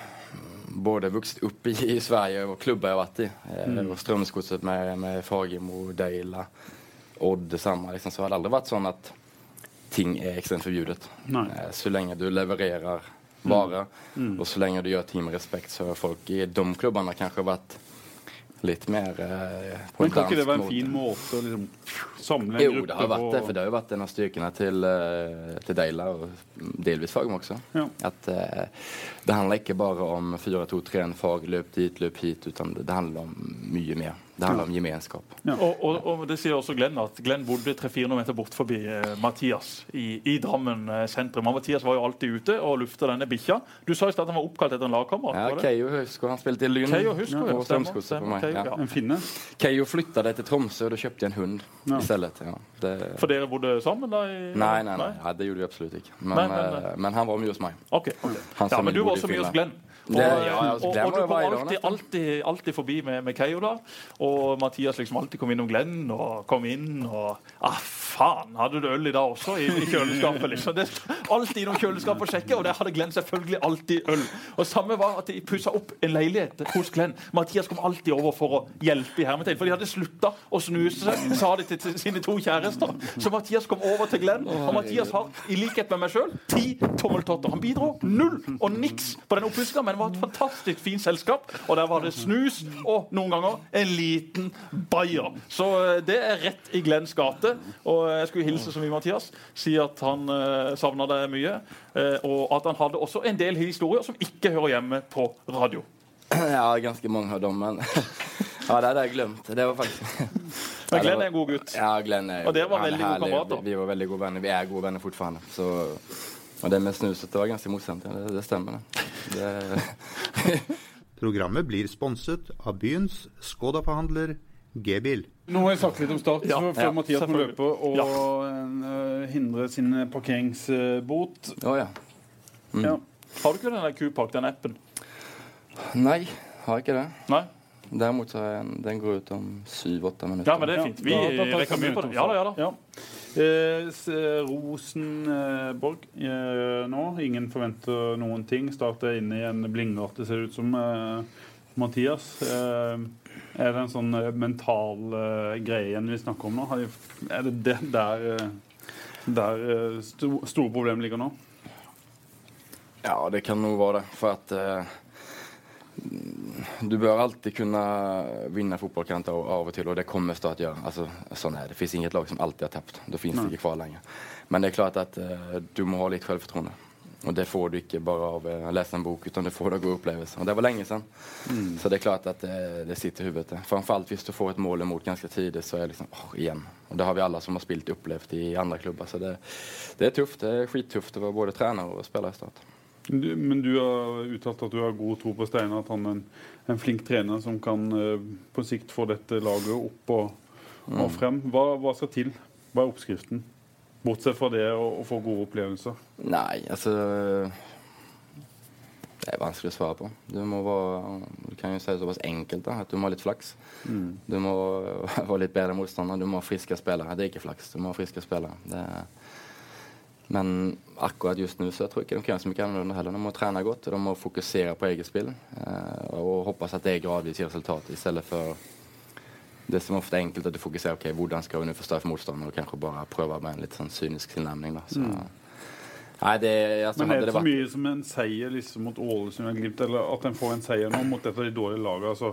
både vokst opp i i Sverige og klubber jeg har vært i, mm. og Strømsgodset med, med Fagermo, Deila, Odd det samme, liksom, så har det aldri vært sånn at ting er ekstremt forbudt. Eh, Så lenge du levererer vare, og så lenge du gjør ting med respekt, så har folk i de klubbene kanskje vært Litt mer eh, på Men kan ikke det være en fin måte å liksom samle en Jo, gruppe det har vært det. For det har jo vært en av styrkene til, eh, til Deila, og delvis Fagmo også. Ja. At eh, det handler ikke bare om 4-2-3 fag, løp dit, løp hit, utan det, det handler om mye mer. Det handler om gemenskap. Og, og, og det sier også Glenn at Glenn bodde 300-400 meter bort forbi eh, Mathias i, i Drammen eh, sentrum. Og Mathias var jo alltid ute og lufta denne bikkja. Du sa i stad at han var oppkalt etter en lagkamerat. Ja, Keio husker han spilte i Lyn. Keio husker og jo, stemmer, på stemmer, meg. Ja. ja. En finne? Keijo flyttade til Tromsø, og da kjøpte jeg en hund Ja. i stedet. Ja. Det... For dere bodde sammen da? I, Nei, nei, nei, ja, det gjorde vi absolutt ikke. Men, Nei, nei, eh, men han var mye hos meg. Okay, okay. Ja, men du var også mye hos Glenn. Og, Det- ja, altså, og, og du kom alltid, alltid, alltid forbi med, med Keio, da. Og Mathias liksom alltid kom innom Glenn og kom inn og Ah, faen! Hadde du øl i dag også? I, i kjøleskapet, liksom. Det, alltid innom kjøleskapet og sjekke, og der hadde Glenn selvfølgelig alltid øl. Og samme var at de pussa opp en leilighet hos Glenn. Mathias kom alltid over for å hjelpe i hermetegn, for de hadde slutta å snuse, sa de til, til sine to kjærester. Så Mathias kom over til Glenn, og Mathias har, i likhet med meg sjøl, ti tommeltotter. Han bidro null og niks på den oppussinga, men det var et fantastisk fint selskap. Og der var det snus og noen ganger en liten bayer. Så eh, det er rett i Glenns gate. Og jeg skulle hilse så mye, Mathias. Si at han uh, savna deg mye. eh, og at han hadde også en del historier som ikke hører hjemme på radio. Ja, ganske mange av dem, men Ja, det hadde jeg glemt. Det var faktisk Men Glenn er en god gutt. Ja, Glenn er jo Og dere var veldig gode kamerater. Vi, vi var veldig gode venner. Vi er gode venner fortfarande. Så, og det med snuset det var ganske morsomt. Ja. Det, det stemmer, det. det Programmet blir sponset av byens Skoda-forhandler G-bil. Nå har jeg sagt litt om Start, Ja, så før ja, Mathias må løpe og Ja. eh, hindre sin parkeringsbot. Å ja. Ja. Har du ikke den der Q-Park, den appen? Nei, har ikke det. Nei? Derimot så er en, den går ut om syv-åtte minutter. Ja, men det er fint. Vi rekker mye på den det. Ja da, ja da. Eh, eh, Rosenborg eh, nå. Ingen forventer noen ting. Start er inne i en blingert, det ser ut som. Mathias. Er det en sånn mental greie igjen vi snakker om nå? Er det det der, der sto, store problemet ligger nå? Ja, det kan nog være det. For at du bør alltid kunne vinne fotballkamper av, og til, og det kommer Start gjøre. Altså, sånn er det. Det fins inget lag som alltid har tapt. Da fins det ikke kvar lenger. Men det er klart at uh, du må ha litt selvfortroende. Og det får du ikke bare av å lese en bok utan det får du av god opplevelser. Og det var lenge siden. Mm. Så det er klart at eh, det sitter i huvudet. Framförallt hvis du får et mål imot ganske tidlig, så er det liksom, åh, igjen. Og det har vi alle som har spilt, opplevd i andre klubber. Så det, det er tøft. Det er skittøft å være både trener og spiller i Start. Du, men du har uttalt at du har god tro på Steinar, at han er en, en flink trener som kan eh, på sikt få dette laget opp og, og frem. Hva, hva skal til? Hva er oppskriften? Bortsett fra det å, å få gode opplevelser. Nei, altså Det er vanskelig å svare på. Du, må vara, du kan jo si det såpass enkelt da, at du må ha litt flaks. Mm. Du må være litt bedre motstander. Du må ha friske spillere. Det er ikke flaks. Du må ha friske spillere. Det, men akkurat just nå så tror jeg ikke de kan så mye annerledes heller. De må trene godt og de må fokusere på eget spill. Eh, och hoppas at det gradvis gir resultat stedet for det som ofte er enkelt at du fokuserer okej, okay, skal vi nå förstöra motstanderen, og kanskje bare prøve med en litt sånn Synisk tilnærming. da. Så, Nej, det, altså, Men er det så mye som en seier liksom, mot Ålesund og Glimt, eller at en får en seier nå mot et av de dårlige lagene, så,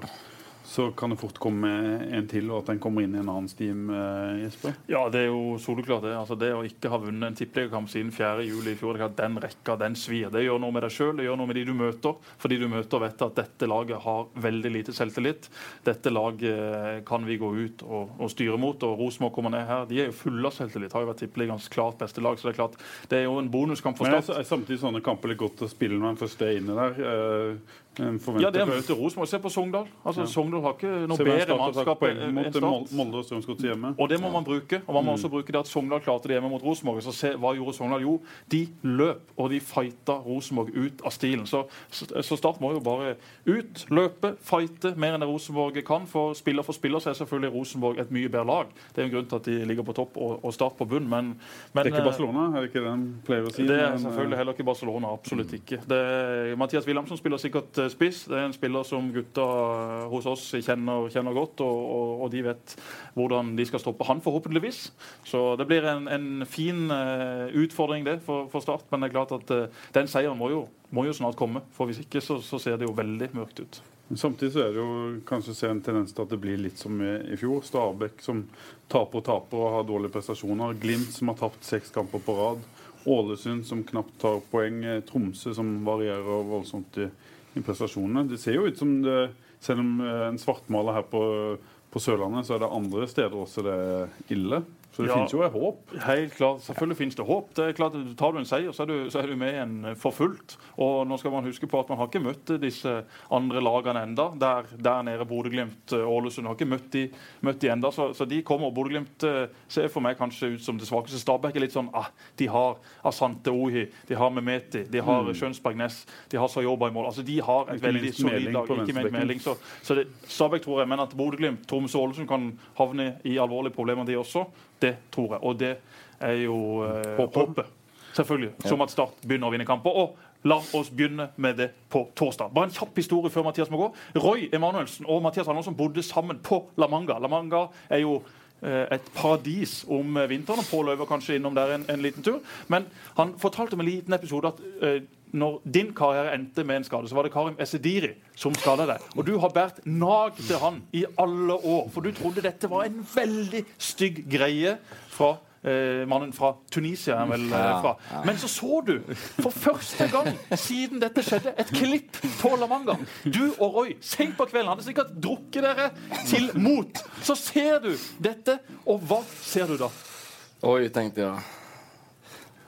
så kan det fort komme en til, og at en kommer inn i en annen steam, eh, Jesper? Ja, det er jo soleklart det. Altså, det å ikke ha vunnet en tippeligakamp siden 4. juli i fjor, den rekka, den svir. Det gjør noe med deg sjøl, det gjør noe med de du møter. Fordi du møter vet at dette laget har veldig lite selvtillit. Dette laget eh, kan vi gå ut og, og styre mot. Og Rosenborg kommer ned her. De er jo fulle av selvtillit. Har jo vært tippeligaens klart beste lag. Så det er klart, det er jo en bonuskamp for Men er, er samtidig sånne kamper litt godt å spille når en først er inne der? Eh, en forventer Ja, det er først- Rosenborg. Se på Sogndal. Altså, Sogndal har ikke noe bedre mannskap enn mot enn Molde og Strømsgodset hjemme. Og det må man bruke. Og man må også bruke det at Sogndal klarte det hjemme mot Rosenborg. Så se, hva gjorde Sogndal? Jo, de løp, og de fighta Rosenborg ut av stilen. Så, så, Start må jo bare ut, løpe, fighte mer enn det Rosenborg kan. For spiller for spiller så er selvfølgelig Rosenborg et mye bedre lag. Det er en grunn til at de ligger på topp og, og Start på bunn, men, men Det er ikke eh, Barcelona, er det ikke det de pleier å si? det er eh, selvfølgelig heller ikke Barcelona. Absolutt ikke. Det Mathias Wilhelmsen spiller sikkert eh, spiss. Det er en spiller som gutta eh, hos oss kjenner, kjenner godt, og, og, og de vet hvordan de skal stoppe han, forhåpentligvis. Så det blir en, en fin eh, utfordring det for, for Start. Men det er klart at eh, den seieren må jo, må jo snart komme. For hvis ikke så, så ser det jo veldig mørkt ut. Samtidig så er det jo kanskje se en tendens til at det blir litt som i, fjor. Stabæk som taper og taper og har dårlige prestasjoner. Glimt som har tapt seks kamper på rad. Ålesund som knapt tar poeng. Tromsø som varierer voldsomt i, i prestasjonene. Det ser jo ut som det, selv om eh, en svartmaler her på, på Sørlandet, så er det andre steder også det er ille. Så det Ja. finnes jo et håp. Helt klart, Selvfølgelig finnes det håp. Det er klart, Tar du en seier, så er du, så er du med i en for fullt. Og nå skal man huske på at man har ikke møtt disse andre lagene enda. Der, der nede Bodø-Glimt, eh, Ålesund har ikke møtt de, møtt de enda, så, så de kommer. Bodø-Glimt eh, ser for meg kanskje ut som det svakeste. Stabæk er litt sånn ah, De har Asante Ohi, de har Memeti, de har Mm. Skjønsberg Næss, de har Sayoba i mål. Altså De har et Ikke veldig solid lag. Ikke minst melding. Så, så det, Stabæk tror jeg, men at Bodø-Glimt, Tromsø og Ålesund kan havne i alvorlige problemer, de også, det tror jeg. Og det er jo eh, håpet. Selvfølgelig. Som at Start begynner å vinne kamper. Og la oss begynne med det på torsdag. Bare en kjapp historie før Mathias må gå. Roy Emanuelsen og Mathias Andersen bodde sammen på La Manga. La Manga er jo eh, et paradis om vinteren. og Pål Løver kanskje innom der en, en liten tur. Men han fortalte om en liten episode at eh, når din karriere endte med en skade, så var det Karim Esediri som skada deg. Og du har båret nag til han i alle år, for du trodde dette var en veldig stygg greie fra eh, mannen fra Tunisia. er vel eh, fra. Men så så du for første gang siden dette skjedde, et klipp på La Manga. Du og Roy sent på kvelden hadde sikkert drukket dere til mot. Så ser du dette, og hva ser du da? Oi, tenkte jag.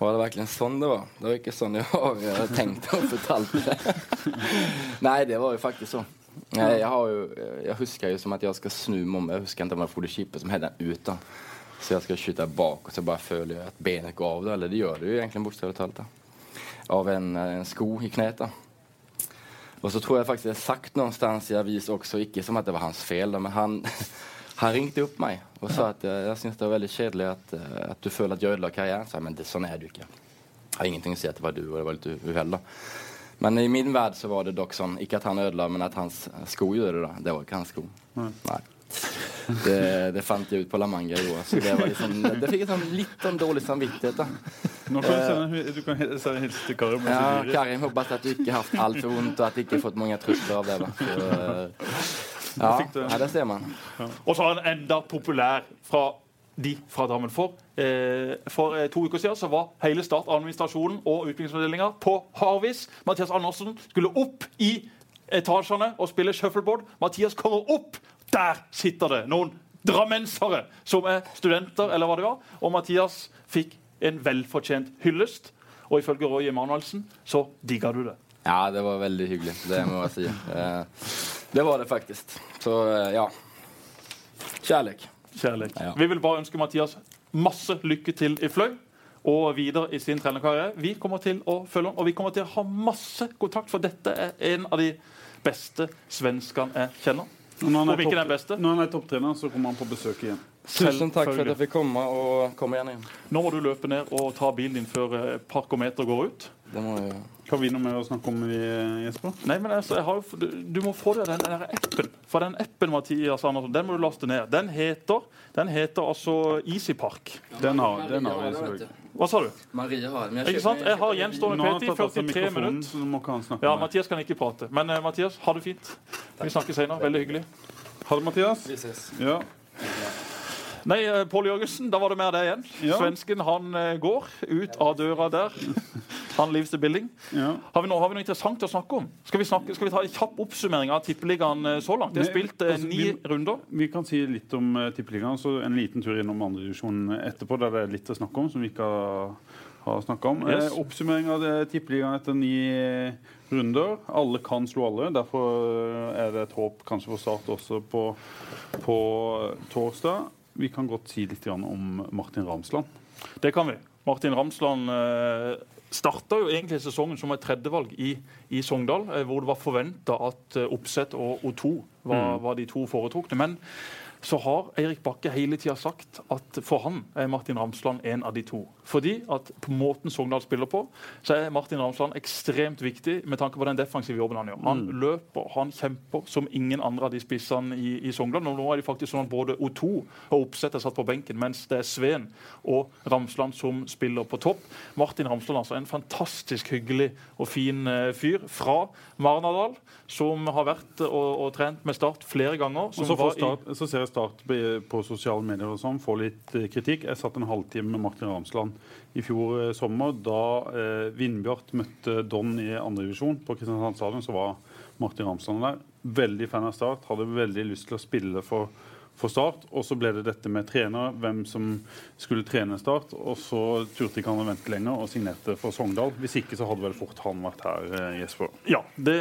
Var det verkligen sånn det var? Det var ikke sånn jeg har tenkt og fortalt det. Nei, det var jo faktisk så. Jeg, jag, har jo, jeg husker jo som at jeg skal snu meg om. Jeg husker ikke om det var det chippet som händer ute. Så jeg skal skyte bak og så bare føler jeg at benet går av det. Eller det gjør det jo egentlig bokstavligt talat. da. Av en, en sko i kneet. da. Og så tror jeg faktisk jeg har sagt någonstans i avis också, ikke som at det var hans fel, men han, han ringte opp meg og sa at jeg jag syns det var veldig kjedelig at, at du føler at jeg ødela karrieren. Så jeg, men det, sånn er du ikke. Jeg har ingenting å si at det var du, og det var litt uheldig. uhell. Men i min verden så var det dock sånn, ikke at han ødela, men at hans sko gjorde det. Det var ikke hans sko. Nei. Det, det fant jeg ut på La Manga i år. Så det var liksom, det fikk jeg sånn litt sånn dårlig samvittighet. da. Nå kan du sende, du kan sende til Karim. Ja, Karim, håper at du ikke har hatt altfor vondt, og at du ikke har fått mange trusler av det. da. Så, eh, ja, fikk du- ja, det ser man. Og så er han enda populær fra de fra Drammen. For, eh, for eh, to uker siden så var hele Start, administrasjonen og utviklingsavdelinga på Harvis. Mathias Andersen skulle opp i etasjene og spille shuffleboard. Mathias kommer opp! Der sitter det noen drammensere som er studenter, eller hva det var. Og Mathias fikk en velfortjent hyllest. Og ifølge Roy Emanuelsen så digga du det. Ja, det var veldig hyggelig. Det må jeg si. Eh, Det var det faktisk. Så eh, ja. Kjærlighet. Kjærlighet. Ja. Vi vil bare ønske Mathias masse lykke til i Fløy og videre i sin trenerkarriere. Vi kommer til å følge ham, og vi kommer til å ha masse kontakt, for dette er en av de beste svenskene jeg kjenner. Når han er beste. Når han er topptrener, så kommer han på besøk igjen. Tusen takk for at jeg fikk komme, og kom igjen igjen Nå må du løpe ned og ta bilen din før parkometer parkometeret går ut. Det må jeg gjøre. Har vi noe mer å snakke om, vi, Jesper? Nei, men altså, jeg har jo, du, du må få deg den der appen. For den appen, Mathias Andersen, den må du laste ned. Den heter, den heter altså EasyPark. Den har, den har vi selvfølgelig. Hva sa du? Maria har men Ikke sant? Jeg har gjenstående PT i tatt av seg 43 minutter. Ja. Mathias kan ikke prate. Men uh, Mathias, ha det fint. Vi snakkes senere. Veldig hyggelig. Ha det, Mathias. Vi ses. Ja. Nei, eh, Pål Jørgensen, da var det mer det igjen. Ja. Svensken han eh, går ut av døra der. Han lives the building. ja. Har vi, noe, har vi noe interessant å snakke om? Skal vi, snakke, skal vi ta en kjapp oppsummering av Tippeligaen eh, så langt? Det er spilt eh, altså, ni vi- runder. Vi kan si litt om uh, Tippeligaen, så en liten tur innom andredivisjonen etterpå, der det er litt å snakke om som vi ikke har, har snakka om. Yes. Eh, oppsummering av Tippeligaen etter ni runder. Alle kan slå alle. Derfor er det et håp kanskje for Start også på, på torsdag. Vi kan godt si litt om Martin Ramsland. Det kan vi. Martin Ramsland eh, starta jo egentlig sesongen som et tredjevalg i, i Sogndal, eh, hvor det var forventa at eh, Oppsett og O2 var, var de to foretrukne. Men så har Eirik Bakke hele tida sagt at for han er Martin Ramsland en av de to. Fordi at på måten Sogndal spiller på, så er Martin Ramsland ekstremt viktig med tanke på den defensive jobben han gjør. Han Mm. løper, han kjemper som ingen andre av de spissene i, i Sogndal. Nå er det faktisk sånn at både O2 og Oppsett er satt på benken, mens det er Sveen og Ramsland som spiller på topp. Martin Ramsland altså en fantastisk hyggelig og fin eh, fyr fra Marnardal, som har vært og, og trent med Start flere ganger. Og så, start, så ser jeg Start på- på sosiale medier og sånn, får litt eh, kritikk. Jeg satt en halvtime med Martin Ramsland i fjor eh, sommer. Da eh, Vindbjart møtte Don i andredivisjon på Kristiansand stadion, så var Martin Ramsland der. Veldig fan av Start. Hadde veldig lyst til å spille for, for Start. Og så ble det dette med trener, hvem som skulle trene Start. Og så turte ikke han å vente lenger og signerte for Sogndal. Hvis ikke så hadde vel fort han vært her, eh, Jesper. Ja, det,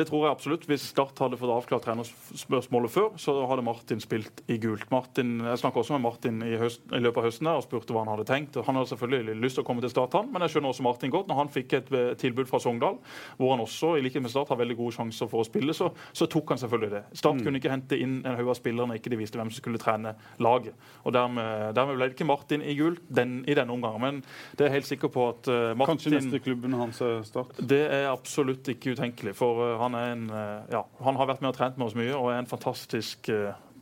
det tror jeg absolutt. Hvis Start hadde fått avklart trenerspørsmålet før, så hadde Martin spilt i gult. Martin, jeg snakka også med Martin i, høst, i løpet av høsten der, og spurte hva han hadde tenkt. Han hadde selvfølgelig lyst til å komme til Start, han, men jeg skjønner også Martin godt. Når han fikk et eh, tilbud fra Sogndal, hvor han også i likhet med Start har veldig gode sjanser for å spille, så, så tok han selvfølgelig det. Start kunne ikke hente inn en haug av spillerne ikke de visste hvem som skulle trene laget. Og Dermed, dermed ble det ikke Martin i gult den, i denne omgangen. Men det er helt sikker på at eh, Martin Kanskje neste klubben hans er Start. det er absolutt ikke utenkelig. For uh, han, er en, uh, ja, han har vært med og trent med oss mye og er en fantastisk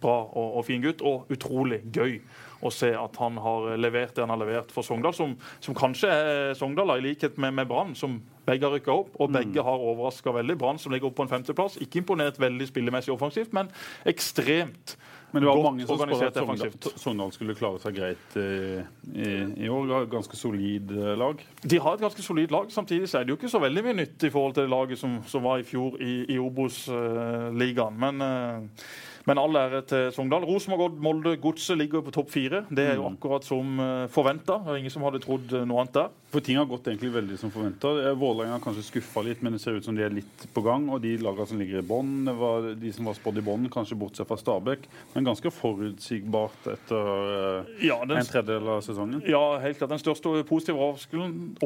bra og, og fin gutt. Og utrolig gøy å se at han har levert det han har levert for Sogndal. Som, som kanskje er Sogndal, i likhet med, med Brann, som begge har rykka opp. Og begge har overraska veldig. Brann som ligger opp på en femteplass. Ikke imponert veldig spillemessig offensivt, men ekstremt Men det var mange som spådde at Sogndal. Sogndal skulle klare seg greit eh, i, i år. De har et ganske solid eh, lag. De har et ganske solid lag. Samtidig så er det jo ikke så veldig mye nytt i forhold til det laget som, som var i fjor i, i Obos-ligaen. men, eh, men all ære til Sogndal. Rosenborg, Molde, Godset ligger jo på topp fire. Det er jo akkurat som uh, forventa. Ingen som hadde trodd eh, noe annet der. For ting har gått egentlig veldig som forventa. Vålerenga har kanskje skuffa litt, men det ser ut som de er litt på gang. Og de lagene som ligger i bånn, de som var spådd i bånn, kanskje bortsett fra Stabæk. Men ganske forutsigbart etter eh, Ja, den, en tredjedel av sesongen. ja, helt klart. Den største positive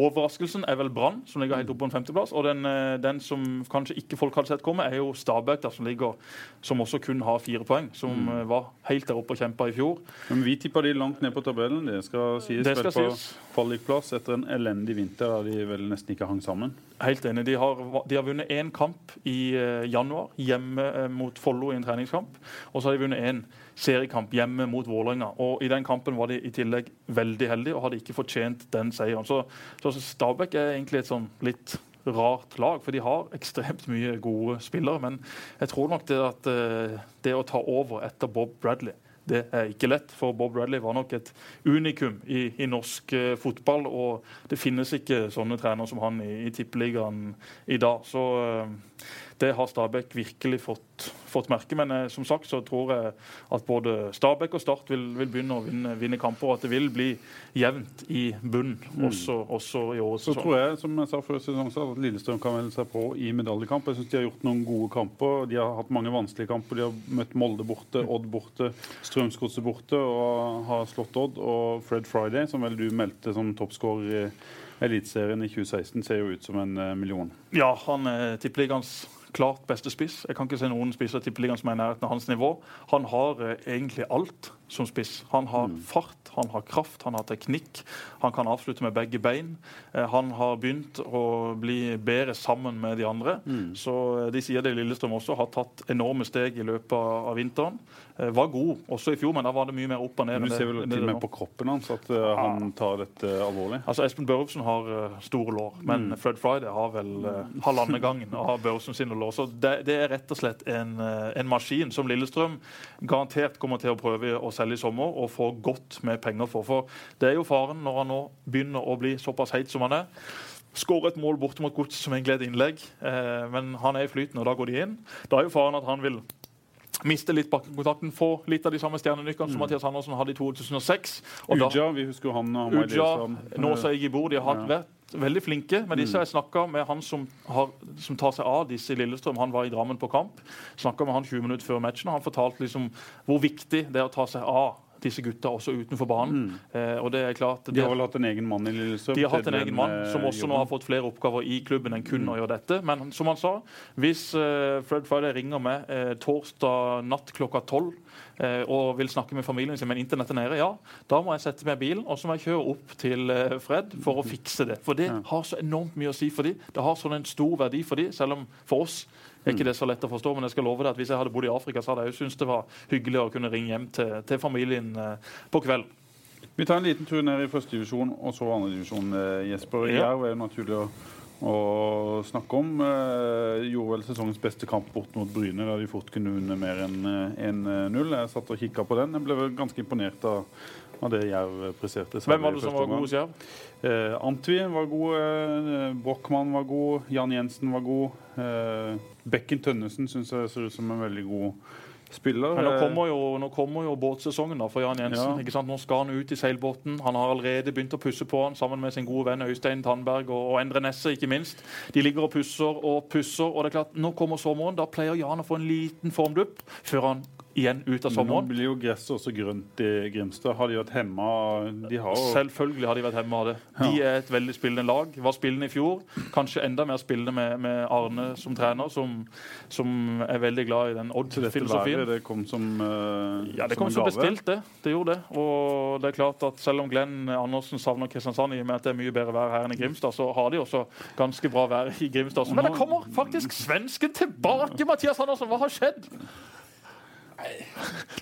overraskelsen, er vel Brann, som ligger helt oppe på en femteplass. Og den, eh, den som kanskje ikke folk hadde sett komme, er jo Stabæk, der, som ligger som også kun har fire poeng. Som mm. var helt der oppe og kjempa i fjor. Men vi tippa de langt ned på tabellen. Det skal sies. Det skal vel på sies. Kvalikplass etter en elendig vinter der de vel nesten ikke hang sammen. Helt enig. De har, de har vunnet én kamp i eh, januar, hjemme eh, mot Follo i en treningskamp. Og så har de vunnet én seriekamp hjemme mot Vålerenga. Og I den kampen var de i tillegg veldig heldige og hadde ikke fortjent den seieren. Så, så Stabæk er egentlig et sånn litt rart lag, for de har ekstremt mye gode spillere. Men jeg tror nok det at eh, det å ta over etter Bob Bradley det er ikke lett, for Bob Bradley var nok et unikum i, i norsk eh, fotball. Og det finnes ikke sånne trenere som han i, i tippeligaen i dag. Så eh, det har Stabæk virkelig fått, fått merke. Men eh, som sagt så tror jeg at både Stabæk og Start vil, vil begynne å vinne, vinne kamper, og at det vil bli jevnt i bunnen også, også i årets Så tror jeg som jeg sa før sesongen, at Lillestrøm kan melde seg på i medaljekamp. Jeg synes De har gjort noen gode kamper. De har hatt mange vanskelige kamper. De har møtt Molde borte, Odd borte, Strømsgodset borte og har slått Odd. Og Fred Friday, som vel du meldte som toppskårer i Eliteserien i 2016, ser jo ut som en eh, million. Ja, han er tippeligaens klart beste spiss. Jeg kan ikke se noen spisser i tippeligaen som er i nærheten av hans nivå. Han har eh, egentlig alt som spiss. Han har fart, han har kraft, han har teknikk. Han kan avslutte med begge bein. Eh, han har begynt å bli bedre sammen med de andre. Så eh, de sier det Lillestrøm også har tatt enorme steg i løpet av vinteren. Eh, var god også i fjor, men da var det mye mer opp og ned. Men du ser vel til og med på kroppen hans at han tar dette alvorlig. Altså Espen Børrefsen har store lår, men Fred Friday har vel halvannen gangen av Børrefsen sine lår. Så det, det er rett og slett en, en maskin som Lillestrøm garantert kommer til å prøve å selge i sommer og få godt med penger for. For det er jo faren når han nå begynner å bli såpass heit som han er. Skåre et mål bortimot Godset som egentlig er et innlegg, eh, men han er i flyten, og da går de inn. Da er jo faren at han vil miste litt bakkekontakten, få litt av de samme stjernenykkene som Mathias Andersen hadde i 2006. Og Uja, vi husker jo han. og Uja, i bord, Igibor, de har Ja. vært veldig flinke. Men disse har jeg snakka med han som, har, som tar seg av disse i Lillestrøm. Han var i Drammen på kamp. Snakka med han 20 minutter før matchen, og han fortalte liksom hvor viktig det er å ta seg av disse gutta også utenfor banen. Eh, og det er klart De har vel hatt en egen mann i Lillestrøm? de har hatt en egen mann eh, som også nå har fått flere oppgaver i klubben enn kun å gjøre dette. Men som han sa, hvis eh, Fred Friday ringer meg torsdag natt klokka tolv eh, og vil snakke med familien sin, men internett er nede, ja, da må jeg sette meg i bilen og så må jeg kjøre opp til Fred for å fikse det. For det har så enormt mye å si for dem. Det har sånn en stor verdi for dem, selv om for oss er ikke det så lett å forstå, men jeg skal love deg at hvis jeg hadde bodd i Afrika, så hadde jeg jo syntes det var hyggelig å kunne ringe hjem til, til familien eh, på kvelden. Vi tar en liten tur ned i første divisjon og så andre divisjon, eh, Jesper. Ja. Jerv er jo naturlig å, å snakke om. Eh, gjorde vel sesongens beste kamp bort mot Bryne, da de fort kunne vunne mer enn eh, 1-0. Jeg satt og kikka på den. Jeg ble vel ganske imponert av, av det Jerv presterte. Hvem var det som var god hos Jerv? Eh, Antvi var god, eh, Brochmann var god, Jan Jensen var god. Eh, Bekken Tønnesen syns jeg ser ut som en veldig god spiller. Men nå Eh, kommer jo, nå kommer jo båtsesongen da for Jan Jensen. Ja. Nå skal han ut i seilbåten. Han har allerede begynt å pusse på han sammen med sin gode venn Øystein Tandberg og, og Endre Nesse, ikke minst. De ligger og pusser og pusser. og det er klart, Nå kommer sommeren. Da pleier Jan å få en liten formdupp før han igjen ut av sommeren. nå blir jo gresset også grønt i Grimstad. Har de vært hemma De har jo Selvfølgelig har de vært hemma av det. De er et veldig spillende lag. Var spillende i fjor. Kanskje enda mer spillende med, med Arne som trener, som, som er veldig glad i den Odd-filosofien. det kom som, uh, Ja, det kom som, som bestilt, det. Det gjorde det. Og det er klart at selv om Glenn Andersen savner Kristiansand i og med at det er mye bedre vær her enn i Grimstad, så har de også ganske bra vær i Grimstad. Men det kommer faktisk svensken tilbake, Mathias Andersen! Hva har skjedd?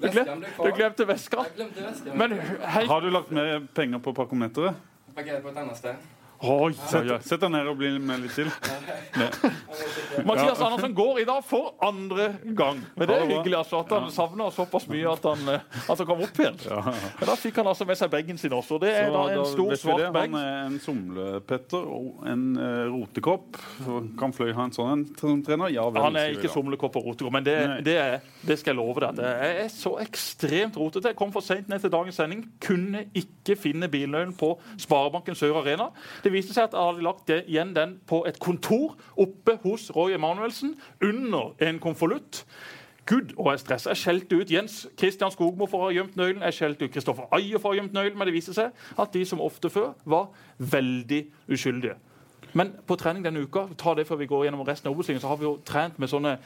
Du, glem, du glemte veska. Jeg glemte veska. Men hei Har du lagt mer penger på parkometeret? Parkert på et annet sted. Oi, Sett, sett deg ned og bli med litt til. Mathias Andersen går i dag for andre gang. Men det er hyggelig altså, at han savner såpass mye at han, eh, at han kom opp igjen. Men da fikk han altså med seg bagen sin også. Det er da en stor, svart bag. Han er en somlepetter og en uh, rotekopp. Kan Fløy ha en sånn en som trener? Ja vel. Han er ikke somlekopp og rotekopp, men det, det, er, det skal jeg love deg. Det er så ekstremt rotete. Jeg kom for seint ned til dagens sending. Kunne ikke finne bilnøkkelen på Sparebanken Sør Arena. Det viste seg at jeg hadde lagt det, igjen den på et kontor oppe hos Roy Emanuelsen under en konvolutt. Gud, og jeg stressa. Jeg skjelte ut Jens Christian Skogmo for å ha gjemt nøkkelen. Jeg skjelte ut Kristoffer Ayer for å ha gjemt nøkkelen. Men det viste seg at de som ofte før var veldig uskyldige. Men på trening denne uka ta det før vi går gjennom resten av Obos-ligaen, så har vi jo trent med sånne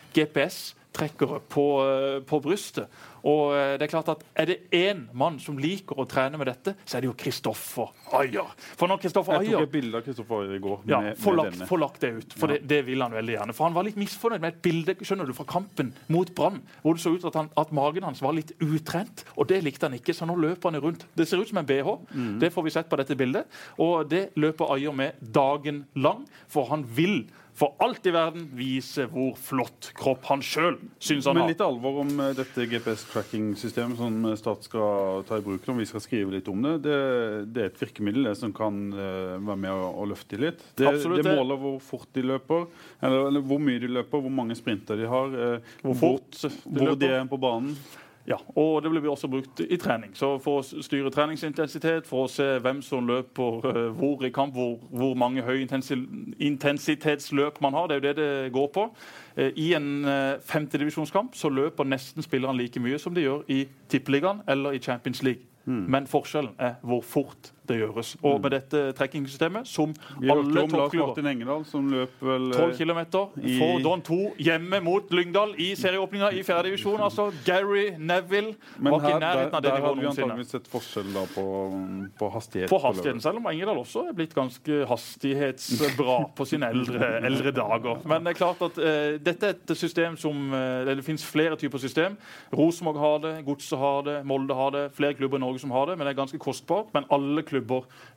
GPS-trekkere på, eh, på brystet. Og eh, det er klart at er det én mann som liker å trene med dette, så er det jo Kristoffer Ayer. For når Kristoffer Jeg tok et bilde av Kristoffer Ayer i går. ja, få lagt, lagt det ut, for det, det vil han veldig gjerne. For han var litt misfornøyd med et bilde skjønner du, fra kampen mot Brann, hvor det så ut at, han, at magen hans var litt utrent. Og det likte han ikke, så nå løper han rundt. Det ser ut som en bh. Mm. Det får vi sett på dette bildet. Og det løper Ayer med dagen lang, for han vil for alt i verden vise hvor flott kropp han sjøl syns han har. Men litt alvor om eh, dette GPS-tracking-systemet som Stat skal ta i bruk om vi skal skrive litt om det. Det, det er et virkemiddel det som kan eh, være med å, å løfte litt. Det, Absolutt, det måler hvor fort de løper, eller, eller hvor mye de løper, hvor mange sprinter de har, eh, Hvor fort de hvor de er på banen. Ja, og det blir også brukt i trening. Så For å styre treningsintensitet, for å se hvem som løper eh, hvor i kamp, hvor, hvor mange høy intensitetsløp man har. Det er jo det det går på. Eh, I en uh, femtedivisjonskamp så løper nesten spillerne like mye som de gjør i Tippeligaen eller i Champions League. Men forskjellen er hvor fort det gjøres. Og med dette trekkingsystemet, som Vi alle toppklubber Engedal, som løp vel eh, 12 km i- for Don 2 hjemme mot Lyngdal i serieåpninga i fjerdedivisjon. Altså Gary Neville Men var ikke i nærheten av det der har vi antakeligvis sett forskjell da på, på hastighet. På hastigheten, selv om Engedal også er blitt ganske hastighetsbra på sine eldre, eldre dager. Men det er klart at uh, dette er et system som uh, Det finnes flere typer system. Rosenborg har det, Godset har det, Molde har det, flere klubber i Norge som har det. Men det er ganske kostbart. Men alle klubber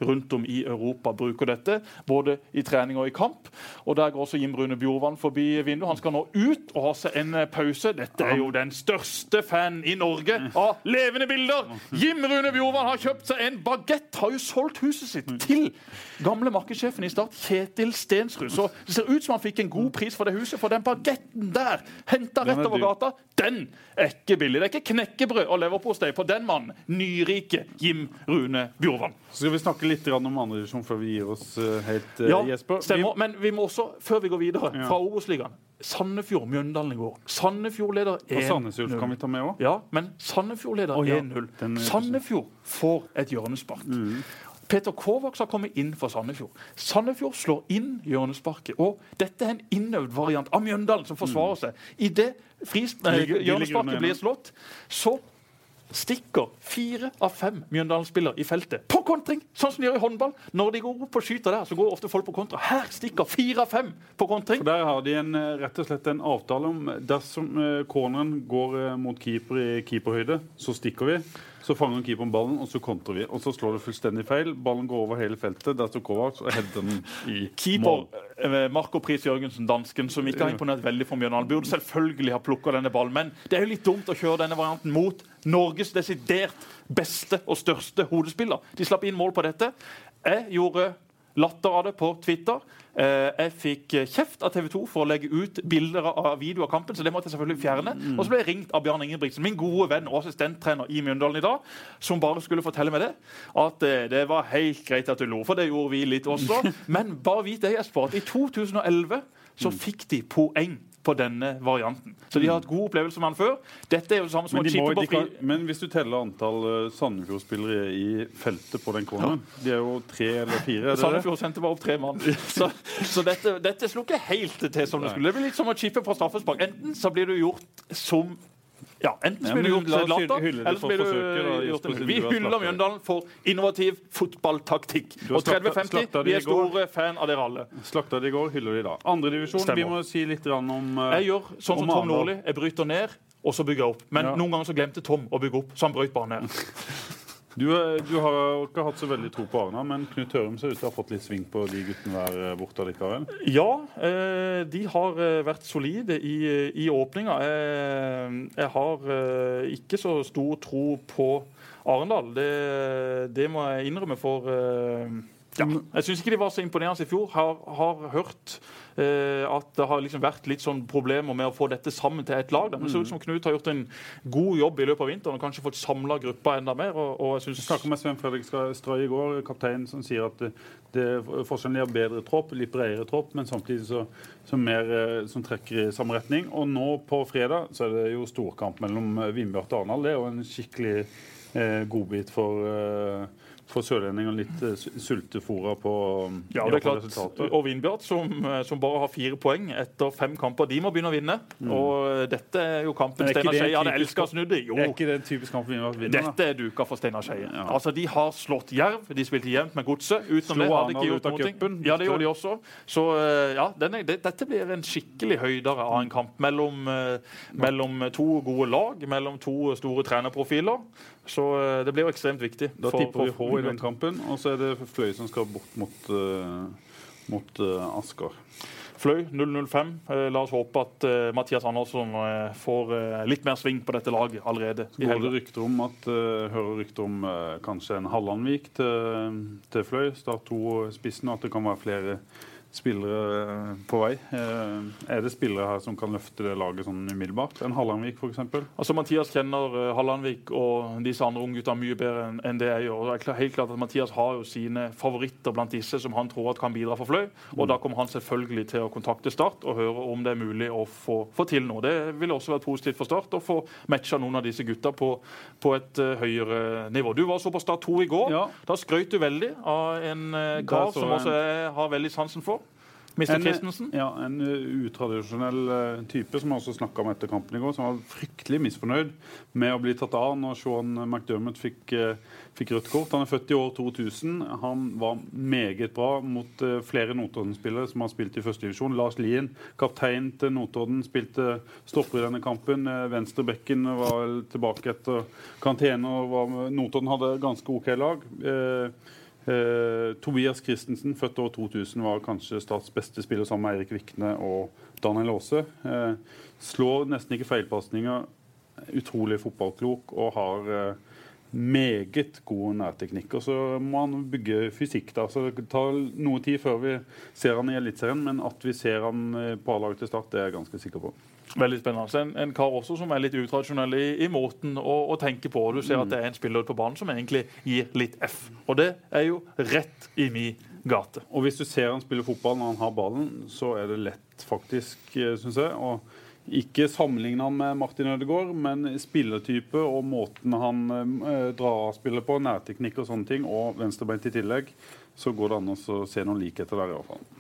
rundt om i Europa bruker dette, både i trening og i kamp. Og Der går også Jim Rune Bjorvann forbi vinduet. Han skal nå ut og ha seg en eh, pause. Dette er jo den største fan i Norge av levende bilder! Jim Rune Bjorvann har kjøpt seg en bagett, har jo solgt huset sitt til gamle markedssjefen i Start, Kjetil Stensrud. Så det ser ut som han fikk en god pris for det huset, for den bagetten der, henta rett er over gata, den er ikke billig. Det er ikke knekkebrød og leverpostei på den mannen. Nyrike Jim Rune Bjorvann. Så skal vi snakke litt om andredivisjon før vi gir oss eh, helt, eh, Ja, Jesper. stemmer. Men vi må også, før vi går videre Ja. fra Obos-ligaen Sandefjord-Mjøndalen i går. Sandefjord leder Og Sandnes Ulf 1-0. kan vi ta med òg. Ja, men Sandefjord leder Å, ja. 1-0. Den er- Sandefjord får et hjørnespark. Peter Kovacs har kommet inn for Sandefjord. Sandefjord slår inn hjørnesparket. Og dette er en innøvd variant av Mjøndalen, som forsvarer seg. Idet det de ligger hjørnesparket blir slått, så stikker fire av fem Mjøndalen-spillere i feltet på kontring, sånn som de gjør i håndball. Når de går opp og skyter der, så går ofte folk på kontra. Her stikker fire av fem på kontring. For Der har de en, eh, rett og slett en avtale om dersom eh, corneren går eh, mot keeper i keeperhøyde, så stikker vi. Så fanger keeperen ballen, og så kontrer vi. Og så slår det fullstendig feil. Ballen går over hele feltet. Der står Kovacs og header den i Keeper mål. eh, Marco Pris Jørgensen, dansken, som ikke har imponert veldig for Mjøndalen, burde selvfølgelig ha plukka denne ballen. Men det er jo litt dumt å kjøre denne varianten mot Norges desidert beste og største hodespiller. De slapp inn mål på dette. Jeg gjorde latter av det på Twitter. Eh, jeg fikk kjeft av TV 2 for å legge ut bilder av video av kampen, så det måtte jeg selvfølgelig fjerne. Og så ble jeg ringt av Bjarne Ingebrigtsen, min gode venn og assistenttrener i Mjøndalen i dag, som bare skulle fortelle meg det. At eh, det var helt greit at du lo, for det gjorde vi litt også. Men bare vit det, Jesper, at i 2011 så fikk de poeng på denne varianten. Så de har hatt god opplevelse med han før. Dette er jo det samme som Men, å må, chippe på fri... kan, men hvis du teller antall uh, Sandefjord-spillere i feltet på den corneren De er jo tre eller fire? Sandefjord sendte bare opp tre mann. Så, så dette, dette slo ikke helt til som det skulle. Det blir litt som å chippe fra straffespark. Enten så blir du gjort som ja, Enten så blir du gjort det eller så blir du Vi hyller. Mjøndalen for innovativ fotballtaktikk. Og 30-50, vi er store fan av dere alle. Slakta de i går, hyller de da. Andredivisjon, vi må si litt om uh, Jeg gjør sånn som Tom Nordli. Jeg bryter ned, og så bygger jeg opp. Men noen ganger så glemte Tom å bygge opp, så han brøt bare ned. Du, eh, du har ikke hatt så veldig tro på Arna, men Knut Hørum ser ut til å ha fått litt sving på de guttene der eh, borte likevel. Ja, eh, de har vært solide i, i åpninga. Jeg, har ikke så stor tro på Arendal. Det, det må jeg innrømme for ja. Jeg syns ikke de var så imponerende i fjor. Har, har hørt at det har liksom vært litt sånn problemer med å få dette sammen til et lag. da. Men Det ser ut som Knut har gjort en god jobb i løpet av vinteren og kanskje fått samla gruppa enda mer. og, og jeg synes... snakka med Sven Fredrik Strøy i går, kaptein, som sier at det, det forskjellen er bedre tropp, litt bredere tropp, men samtidig så, så mer eh, som trekker i samme retning. Og nå på fredag så er det jo storkamp mellom eh, Vindbjart og Arendal. Det er jo en skikkelig eh, godbit for eh, for sørlendinger litt sultefòra på um, Ja, det er klart. Resultatet. Og Vindbjart, som, eh, som bare har fire poeng etter fem kamper, de må begynne å vinne. Og eh, dette er jo kampen er Steinar Skeie hadde elska å snu det. Jo, Er ikke det en typisk kamp Vindbjart vinner? dette er duka for Steinar Skeie. Ja. Altså, de har slått Jerv, de spilte jevnt med Godset. Utenom det hadde de ikke gjort noe. cupen. Ja, det gjorde de også. Så eh, ja, denne, det, dette blir en skikkelig høydere av en kamp mellom, eh, mellom to gode lag, mellom to store trenerprofiler. Så eh, det blir jo ekstremt viktig. Da for- tipper vi H i den kampen, og så er det Fløy som skal bort mot, uh, mot uh, Asker. Fløy 005. Eh, la oss håpe at eh, Mathias Andersson eh, får eh, litt mer sving på dette laget allerede. i Går det rykter om at, hører rykter om kanskje en Hallandvik til, til Fløy, Start 2-spissen, og at det kan være flere spillere uh, på vei. Uh, er det spillere her som kan løfte det laget sånn umiddelbart? En Hallandvik, f.eks.? Altså, Mathias kjenner uh, Hallandvik og disse andre unggutta mye bedre enn det jeg gjør. Det er helt klart at Mathias har jo sine favoritter blant disse som han tror at kan bidra for Fløy. Og da kommer han selvfølgelig til å kontakte Start og høre om det er mulig å få, få til noe. Det ville også vært positivt for Start å få matcha noen av disse gutta på, på et uh, høyere nivå. Du var så på Start 2 i går. Ja. Da skrøt du veldig av en uh, kar som også er, har veldig sansen for. Mr. En, Christensen. ja, en uh, utradisjonell uh, type som jeg også snakka om etter kampen i går, som var fryktelig misfornøyd med å bli tatt av når Sean McDermott fikk, fikk rødt kort. Han er født i år 2000. Han var meget bra mot flere Notodden-spillere som har spilt i førstedivisjon. Lars Lien, kaptein til Notodden, spilte stopper i denne kampen. Venstrebekken var tilbake etter karantene. og var- Notodden hadde ganske OK lag. Uh, Eh, Tobias Christensen, født år 2000, var kanskje Starts beste spiller sammen med Eirik Vikne og Daniel Aase. Eh, slår nesten ikke feilpasninger. Utrolig fotballklok og har eh, meget god nærteknikk. Og så må han bygge fysikk. da, så Det tar noe tid før vi ser han i Eliteserien, men at vi ser han eh, på A-laget til Start, det er jeg ganske sikker på. Veldig spennende. En, en kar også som er litt utradisjonell i, i måten å, å tenke på. Du ser at det er en spiller på banen som egentlig gir litt F. Og det er jo rett i min gate. Og hvis du ser han spiller fotball når han har ballen, så er det lett, faktisk, syns jeg. Og ikke sammenligne han med Martin Ødegaard, men spillertype og måten han eh, drar spillet på, nærteknikk og sånne ting, og venstrebeint i tillegg, så går det an å se noen likheter der i hvert fall.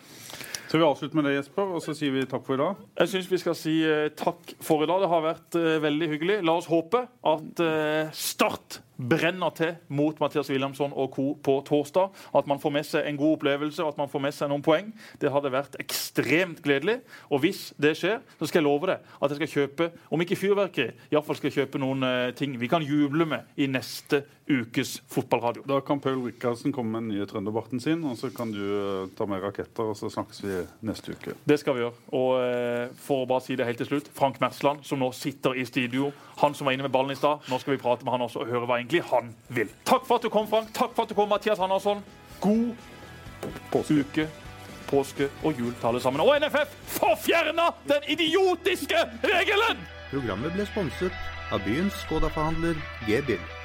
Så vi avslutter med det, Jesper, og så sier vi takk for i dag. Jeg syns vi skal si eh, takk for i dag. Det har vært eh, veldig hyggelig. La oss håpe at eh, Start brenner til mot Mathias Wilhelmsson og co. på torsdag. At man får med seg en god opplevelse og at man får med seg noen poeng. Det hadde vært ekstremt gledelig. Og hvis det skjer, så skal jeg love deg at jeg skal kjøpe, om ikke fyrverkeri, iallfall skal jeg kjøpe noen eh, ting vi kan juble med i neste ukes fotballradio. Da kan Paul Rikardsen komme med den nye trønderbarten sin, og så kan du eh, ta med raketter, og så snakkes vi neste uke. Det skal vi gjøre. Og eh, for å bare si det helt til slutt, Frank Mersland, som nå sitter i studio, han som var inne med ballen i stad, nå skal vi prate med han også og høre hva egentlig han vil. Takk for at du kom, Frank. Takk for at du kom, Mathias Andersson. God påske. uke, påske og jul til alle sammen. Og NFF, få fjerna den idiotiske regelen! Programmet ble sponset av byens Skoda-forhandler G-Bill.